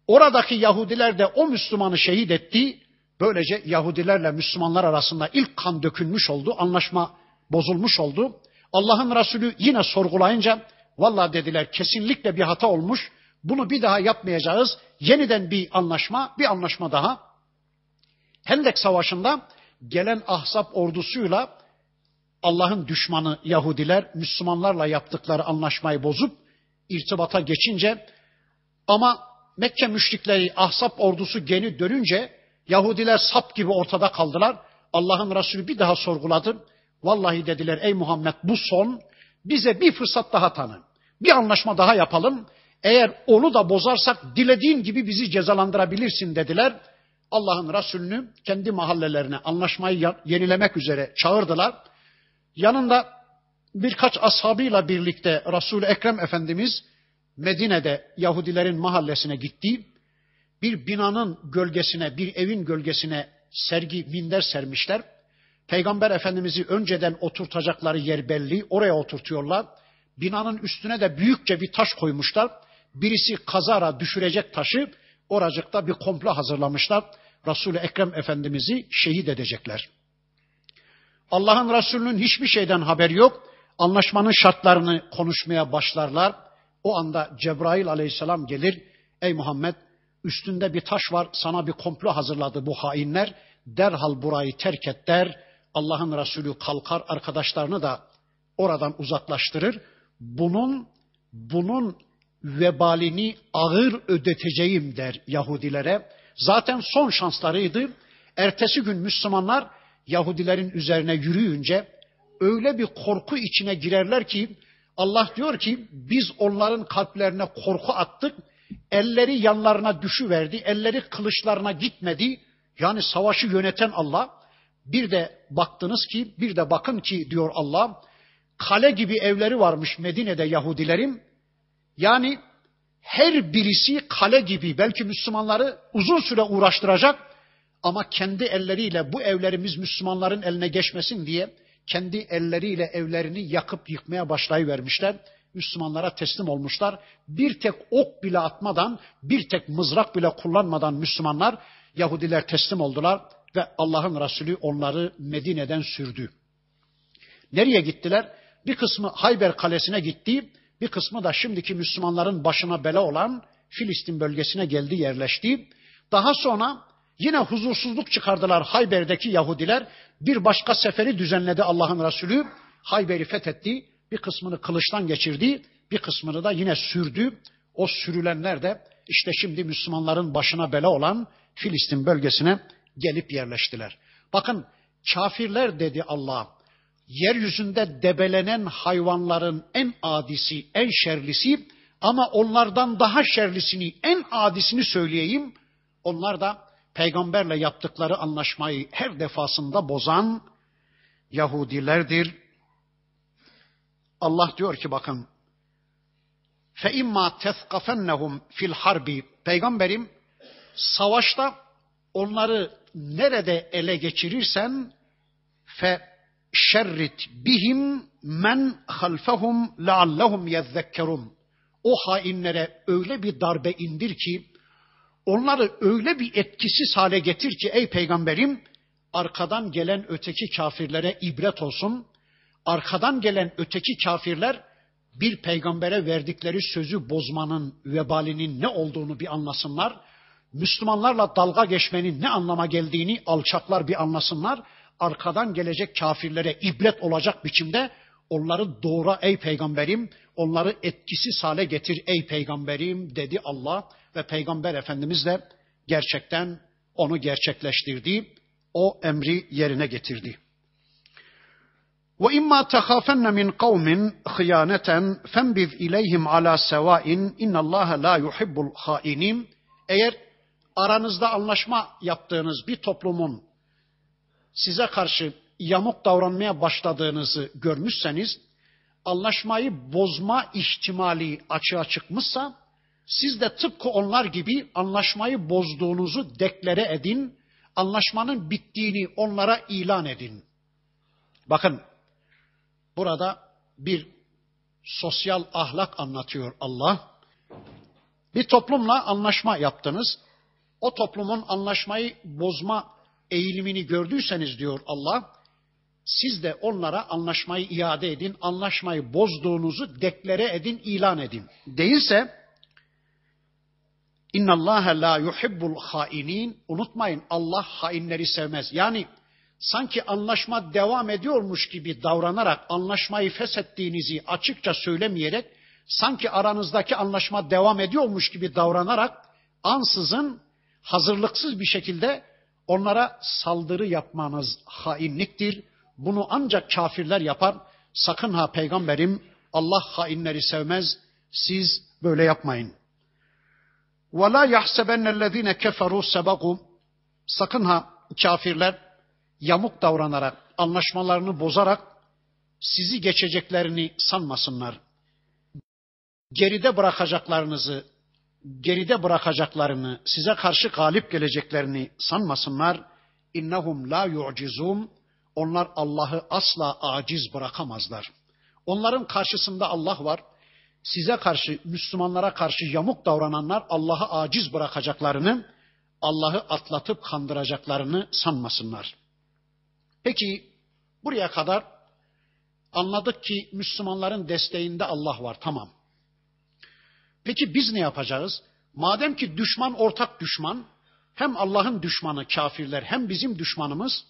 Oradaki Yahudiler de o Müslümanı şehit etti. Böylece Yahudilerle Müslümanlar arasında ilk kan dökülmüş oldu. Anlaşma bozulmuş oldu. Allah'ın Resulü yine sorgulayınca valla dediler kesinlikle bir hata olmuş. Bunu bir daha yapmayacağız. Yeniden bir anlaşma, bir anlaşma daha. Hendek Savaşı'nda gelen Ahzab ordusuyla Allah'ın düşmanı Yahudiler Müslümanlarla yaptıkları anlaşmayı bozup irtibata geçince ama Mekke müşrikleri Ahzab ordusu geri dönünce Yahudiler sap gibi ortada kaldılar. Allah'ın Resulü bir daha sorguladı. Vallahi dediler ey Muhammed bu son bize bir fırsat daha tanı. Bir anlaşma daha yapalım. Eğer onu da bozarsak dilediğin gibi bizi cezalandırabilirsin dediler. Allah'ın Resulünü kendi mahallelerine anlaşmayı yenilemek üzere çağırdılar. Yanında birkaç ashabıyla birlikte Resul-i Ekrem Efendimiz Medine'de Yahudilerin mahallesine gitti. Bir binanın gölgesine, bir evin gölgesine sergi, minder sermişler. Peygamber Efendimiz'i önceden oturtacakları yer belli, oraya oturtuyorlar. Binanın üstüne de büyükçe bir taş koymuşlar. Birisi kazara düşürecek taşı oracıkta bir komplo hazırlamışlar. Resul-i Ekrem Efendimiz'i şehit edecekler. Allah'ın Resulü'nün hiçbir şeyden haberi yok. Anlaşmanın şartlarını konuşmaya başlarlar. O anda Cebrail aleyhisselam gelir. Ey Muhammed üstünde bir taş var sana bir komplo hazırladı bu hainler. Derhal burayı terk et der. Allah'ın Resulü kalkar arkadaşlarını da oradan uzaklaştırır. Bunun bunun vebalini ağır ödeteceğim der Yahudilere. Zaten son şanslarıydı. Ertesi gün Müslümanlar Yahudilerin üzerine yürüyünce öyle bir korku içine girerler ki Allah diyor ki biz onların kalplerine korku attık. Elleri yanlarına düşüverdi. Elleri kılıçlarına gitmedi. Yani savaşı yöneten Allah. Bir de baktınız ki bir de bakın ki diyor Allah kale gibi evleri varmış Medine'de Yahudilerin. Yani her birisi kale gibi belki Müslümanları uzun süre uğraştıracak ama kendi elleriyle bu evlerimiz Müslümanların eline geçmesin diye kendi elleriyle evlerini yakıp yıkmaya başlayıvermişler. Müslümanlara teslim olmuşlar. Bir tek ok bile atmadan, bir tek mızrak bile kullanmadan Müslümanlar Yahudiler teslim oldular ve Allah'ın Resulü onları Medine'den sürdü. Nereye gittiler? Bir kısmı Hayber Kalesi'ne gitti, bir kısmı da şimdiki Müslümanların başına bela olan Filistin bölgesine geldi, yerleşti. Daha sonra yine huzursuzluk çıkardılar Hayber'deki Yahudiler. Bir başka seferi düzenledi Allah'ın Resulü. Hayber'i fethetti. Bir kısmını kılıçtan geçirdi. Bir kısmını da yine sürdü. O sürülenler de işte şimdi Müslümanların başına bela olan Filistin bölgesine gelip yerleştiler. Bakın kafirler dedi Allah yeryüzünde debelenen hayvanların en adisi, en şerlisi ama onlardan daha şerlisini, en adisini söyleyeyim. Onlar da peygamberle yaptıkları anlaşmayı her defasında bozan Yahudilerdir. Allah diyor ki bakın fe imma tezkafennehum fil peygamberim savaşta onları nerede ele geçirirsen fe şerrit bihim men halfehum leallehum yezzekkerun. O hainlere öyle bir darbe indir ki onları öyle bir etkisiz hale getir ki ey peygamberim arkadan gelen öteki kafirlere ibret olsun. Arkadan gelen öteki kafirler bir peygambere verdikleri sözü bozmanın vebalinin ne olduğunu bir anlasınlar. Müslümanlarla dalga geçmenin ne anlama geldiğini alçaklar bir anlasınlar arkadan gelecek kafirlere ibret olacak biçimde onları doğra ey peygamberim, onları etkisiz hale getir ey peygamberim dedi Allah ve peygamber efendimiz de gerçekten onu gerçekleştirdi. O emri yerine getirdi. Ve imma tehafenne min kavmin hıyaneten fembiz ileyhim ala sevain innallaha la yuhibbul hainin. Eğer aranızda anlaşma yaptığınız bir toplumun size karşı yamuk davranmaya başladığınızı görmüşseniz, anlaşmayı bozma ihtimali açığa çıkmışsa, siz de tıpkı onlar gibi anlaşmayı bozduğunuzu deklare edin, anlaşmanın bittiğini onlara ilan edin. Bakın, burada bir sosyal ahlak anlatıyor Allah. Bir toplumla anlaşma yaptınız. O toplumun anlaşmayı bozma eğilimini gördüyseniz diyor Allah, siz de onlara anlaşmayı iade edin, anlaşmayı bozduğunuzu deklare edin, ilan edin. Değilse, İnna Allah la yuhibbul hainin. Unutmayın Allah hainleri sevmez. Yani sanki anlaşma devam ediyormuş gibi davranarak anlaşmayı feshettiğinizi açıkça söylemeyerek sanki aranızdaki anlaşma devam ediyormuş gibi davranarak ansızın hazırlıksız bir şekilde Onlara saldırı yapmanız hainliktir. Bunu ancak kafirler yapar. Sakın ha peygamberim Allah hainleri sevmez. Siz böyle yapmayın. وَلَا يَحْسَبَنَّ الَّذ۪ينَ كَفَرُوا سَبَقُوا Sakın ha kafirler yamuk davranarak, anlaşmalarını bozarak sizi geçeceklerini sanmasınlar. Geride bırakacaklarınızı geride bırakacaklarını, size karşı galip geleceklerini sanmasınlar. İnnehum la yu'cizum. Onlar Allah'ı asla aciz bırakamazlar. Onların karşısında Allah var. size karşı, Müslümanlara karşı yamuk davrananlar Allah'ı aciz bırakacaklarını, Allah'ı atlatıp kandıracaklarını sanmasınlar. Peki buraya kadar anladık ki Müslümanların desteğinde Allah var tamam. Peki biz ne yapacağız? Madem ki düşman ortak düşman, hem Allah'ın düşmanı kafirler hem bizim düşmanımız,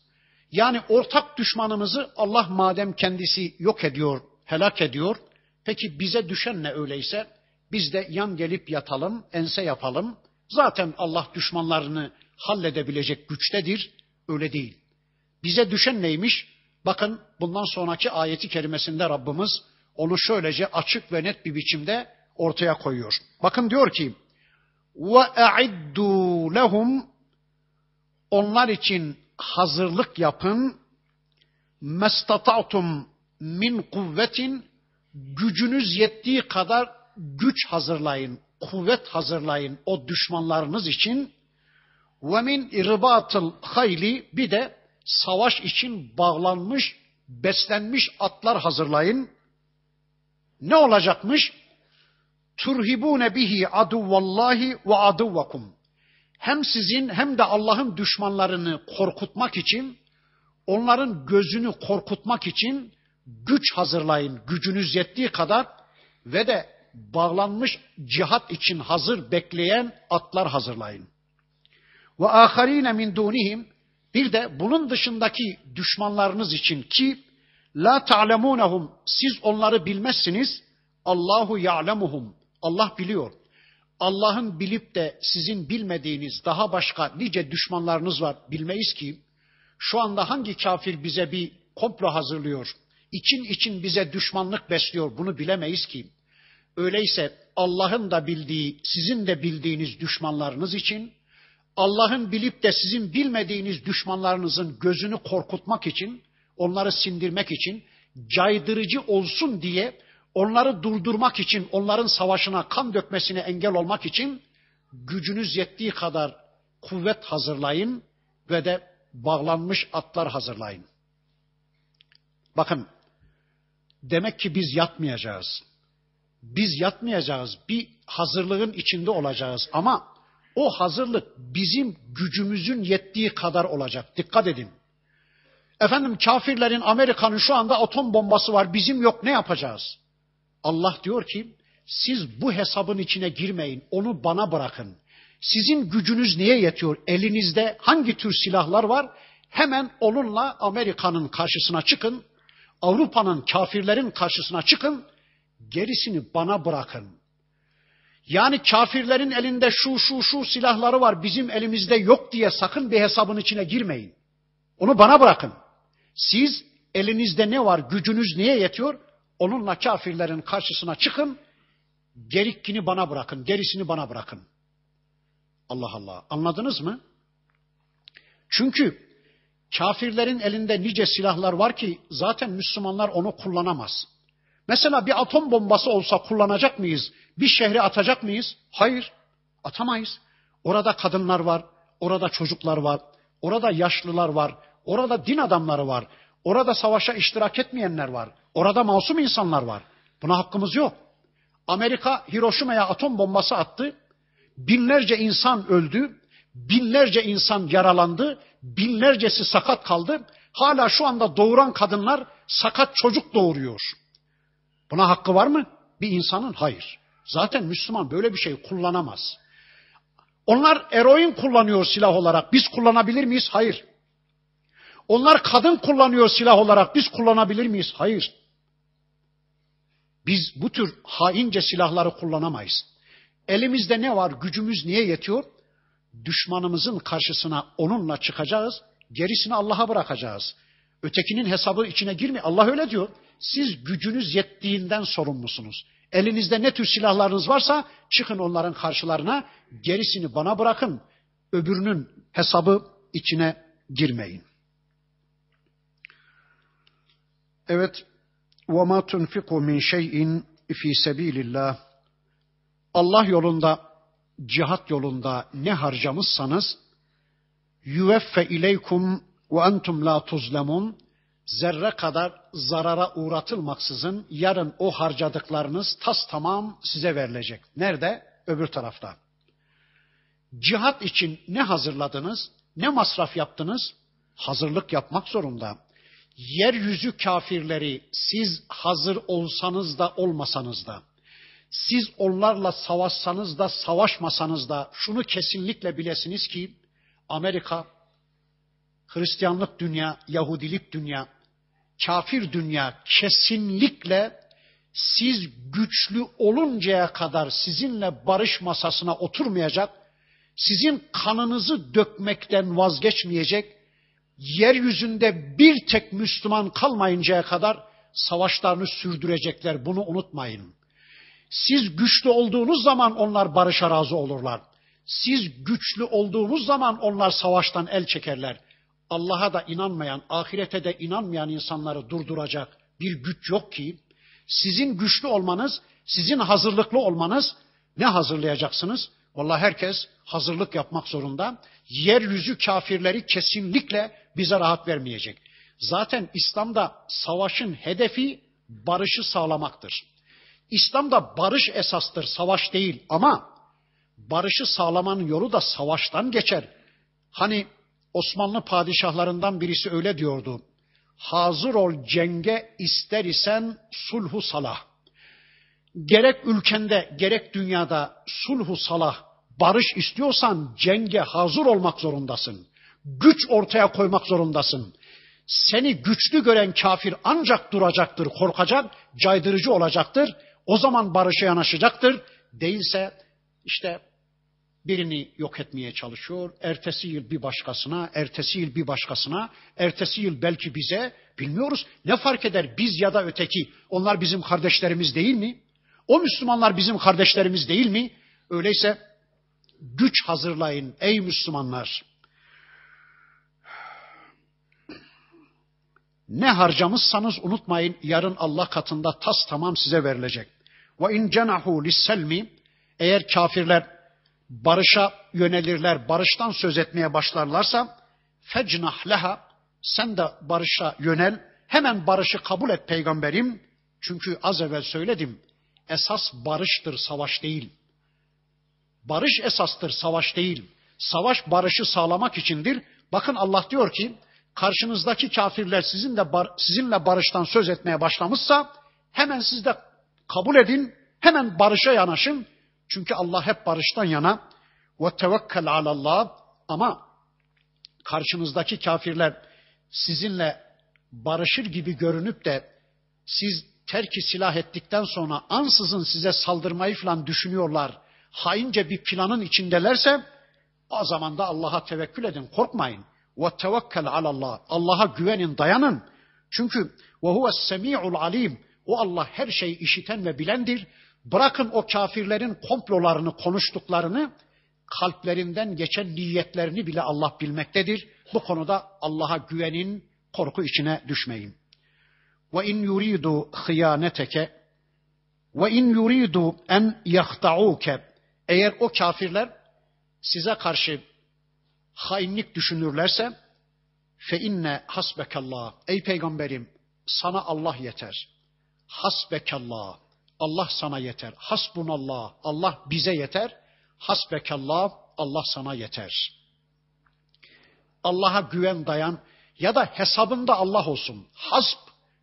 yani ortak düşmanımızı Allah madem kendisi yok ediyor, helak ediyor, peki bize düşen ne öyleyse? Biz de yan gelip yatalım, ense yapalım. Zaten Allah düşmanlarını halledebilecek güçtedir. Öyle değil. Bize düşen neymiş? Bakın bundan sonraki ayeti kerimesinde Rabbimiz onu şöylece açık ve net bir biçimde ortaya koyuyor. Bakın diyor ki: "Ve a'iddu lehum" Onlar için hazırlık yapın. Mestata'tum min kuvvetin gücünüz yettiği kadar güç hazırlayın, kuvvet hazırlayın o düşmanlarınız için. Ve min irbatıl hayli bir de savaş için bağlanmış, beslenmiş atlar hazırlayın. Ne olacakmış? Turhibune bihi aduvallahi ve aduvakum. Hem sizin hem de Allah'ın düşmanlarını korkutmak için, onların gözünü korkutmak için güç hazırlayın, gücünüz yettiği kadar ve de bağlanmış cihat için hazır bekleyen atlar hazırlayın. Ve aharine min dunihim bir de bunun dışındaki düşmanlarınız için ki la ta'lemunhum siz onları bilmezsiniz. Allahu ya'lemuhum. Allah biliyor. Allah'ın bilip de sizin bilmediğiniz daha başka nice düşmanlarınız var bilmeyiz ki şu anda hangi kafir bize bir komplo hazırlıyor, için için bize düşmanlık besliyor bunu bilemeyiz ki. Öyleyse Allah'ın da bildiği, sizin de bildiğiniz düşmanlarınız için Allah'ın bilip de sizin bilmediğiniz düşmanlarınızın gözünü korkutmak için, onları sindirmek için, caydırıcı olsun diye, onları durdurmak için, onların savaşına, kan dökmesine engel olmak için gücünüz yettiği kadar kuvvet hazırlayın ve de bağlanmış atlar hazırlayın. Bakın, demek ki biz yatmayacağız. Biz yatmayacağız. Bir hazırlığın içinde olacağız ama o hazırlık bizim gücümüzün yettiği kadar olacak. Dikkat edin. Efendim kafirlerin Amerika'nın şu anda atom bombası var bizim yok ne yapacağız? Allah diyor ki siz bu hesabın içine girmeyin onu bana bırakın. Sizin gücünüz niye yetiyor? Elinizde hangi tür silahlar var? Hemen onunla Amerika'nın karşısına çıkın. Avrupa'nın kafirlerin karşısına çıkın. Gerisini bana bırakın. Yani kafirlerin elinde şu şu şu silahları var bizim elimizde yok diye sakın bir hesabın içine girmeyin. Onu bana bırakın. Siz elinizde ne var gücünüz niye yetiyor? Onunla kafirlerin karşısına çıkın. Gerikkini bana bırakın. Gerisini bana bırakın. Allah Allah. Anladınız mı? Çünkü kafirlerin elinde nice silahlar var ki zaten Müslümanlar onu kullanamaz. Mesela bir atom bombası olsa kullanacak mıyız? Bir şehre atacak mıyız? Hayır, atamayız. Orada kadınlar var, orada çocuklar var, orada yaşlılar var, orada din adamları var, orada savaşa iştirak etmeyenler var, orada masum insanlar var. Buna hakkımız yok. Amerika Hiroşima'ya atom bombası attı. Binlerce insan öldü, binlerce insan yaralandı, binlercesi sakat kaldı. Hala şu anda doğuran kadınlar sakat çocuk doğuruyor. Buna hakkı var mı? Bir insanın hayır. Zaten Müslüman böyle bir şey kullanamaz. Onlar eroin kullanıyor silah olarak. Biz kullanabilir miyiz? Hayır. Onlar kadın kullanıyor silah olarak. Biz kullanabilir miyiz? Hayır. Biz bu tür haince silahları kullanamayız. Elimizde ne var? Gücümüz niye yetiyor? Düşmanımızın karşısına onunla çıkacağız. Gerisini Allah'a bırakacağız. Ötekinin hesabı içine girme. Allah öyle diyor. Siz gücünüz yettiğinden sorumlusunuz. Elinizde ne tür silahlarınız varsa çıkın onların karşılarına. Gerisini bana bırakın. Öbürünün hesabı içine girmeyin. Evet. وَمَا تُنْفِقُوا مِنْ شَيْءٍ فِي سَب۪يلِ اللّٰهِ Allah yolunda, cihat yolunda ne harcamışsanız yüveffe ileykum ve entum la tuzlemun zerre kadar zarara uğratılmaksızın yarın o harcadıklarınız tas tamam size verilecek. Nerede? Öbür tarafta. Cihat için ne hazırladınız? Ne masraf yaptınız? Hazırlık yapmak zorunda. Yeryüzü kafirleri siz hazır olsanız da olmasanız da, siz onlarla savaşsanız da savaşmasanız da şunu kesinlikle bilesiniz ki Amerika, Hristiyanlık dünya, Yahudilik dünya, kafir dünya kesinlikle siz güçlü oluncaya kadar sizinle barış masasına oturmayacak, sizin kanınızı dökmekten vazgeçmeyecek, yeryüzünde bir tek Müslüman kalmayıncaya kadar savaşlarını sürdürecekler. Bunu unutmayın. Siz güçlü olduğunuz zaman onlar barışa razı olurlar. Siz güçlü olduğunuz zaman onlar savaştan el çekerler. Allah'a da inanmayan, ahirete de inanmayan insanları durduracak bir güç yok ki sizin güçlü olmanız, sizin hazırlıklı olmanız ne hazırlayacaksınız? Vallahi herkes hazırlık yapmak zorunda. Yeryüzü kafirleri kesinlikle bize rahat vermeyecek. Zaten İslam'da savaşın hedefi barışı sağlamaktır. İslam'da barış esastır, savaş değil ama barışı sağlamanın yolu da savaştan geçer. Hani Osmanlı padişahlarından birisi öyle diyordu. Hazır ol cenge ister isen sulhu salah. Gerek ülkende gerek dünyada sulhu salah, barış istiyorsan cenge hazır olmak zorundasın. Güç ortaya koymak zorundasın. Seni güçlü gören kafir ancak duracaktır, korkacak, caydırıcı olacaktır. O zaman barışa yanaşacaktır. Değilse işte birini yok etmeye çalışıyor. Ertesi yıl bir başkasına, ertesi yıl bir başkasına, ertesi yıl belki bize bilmiyoruz. Ne fark eder biz ya da öteki? Onlar bizim kardeşlerimiz değil mi? O Müslümanlar bizim kardeşlerimiz değil mi? Öyleyse güç hazırlayın ey Müslümanlar. Ne harcamışsanız unutmayın yarın Allah katında tas tamam size verilecek. Ve in cenahu lisselmi eğer kafirler barışa yönelirler, barıştan söz etmeye başlarlarsa fecnah leha sen de barışa yönel. Hemen barışı kabul et peygamberim. Çünkü az evvel söyledim. Esas barıştır, savaş değil. Barış esastır, savaş değil. Savaş barışı sağlamak içindir. Bakın Allah diyor ki karşınızdaki kafirler sizinle, bar, sizinle barıştan söz etmeye başlamışsa hemen siz de kabul edin, hemen barışa yanaşın. Çünkü Allah hep barıştan yana. Ve tevekkel alallah ama karşınızdaki kafirler sizinle barışır gibi görünüp de siz terki silah ettikten sonra ansızın size saldırmayı falan düşünüyorlar. Haince bir planın içindelerse o zaman da Allah'a tevekkül edin, korkmayın. Ve tevekkel alallah. Allah'a güvenin, dayanın. Çünkü ve huves semi'ul alim. O Allah her şeyi işiten ve bilendir. Bırakın o kafirlerin komplolarını, konuştuklarını, kalplerinden geçen niyetlerini bile Allah bilmektedir. Bu konuda Allah'a güvenin, korku içine düşmeyin. Ve in yuridu hıyaneteke ve in yuridu en yahtauke eğer o kafirler size karşı hainlik düşünürlerse fe inne hasbekallah ey peygamberim sana Allah yeter. Hasbekallah Allah sana yeter. Hasbunallah Allah bize yeter. Hasbekallah Allah sana yeter. Allah'a güven dayan ya da hesabında Allah olsun. Hasb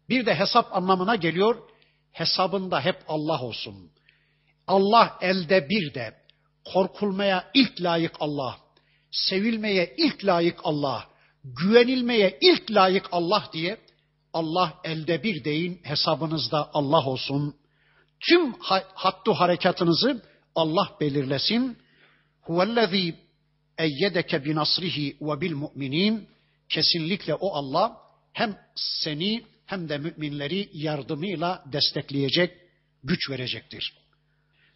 bir de hesap anlamına geliyor. Hesabında hep Allah olsun. Allah elde bir de. Korkulmaya ilk layık Allah. Sevilmeye ilk layık Allah. Güvenilmeye ilk layık Allah diye Allah elde bir deyin hesabınızda Allah olsun. Tüm hattu harekatınızı Allah belirlesin. Huvellezî eyyedeke binasrihi ve bil mu'minin. Kesinlikle o Allah hem seni hem de müminleri yardımıyla destekleyecek, güç verecektir.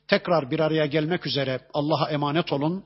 Tekrar bir araya gelmek üzere Allah'a emanet olun.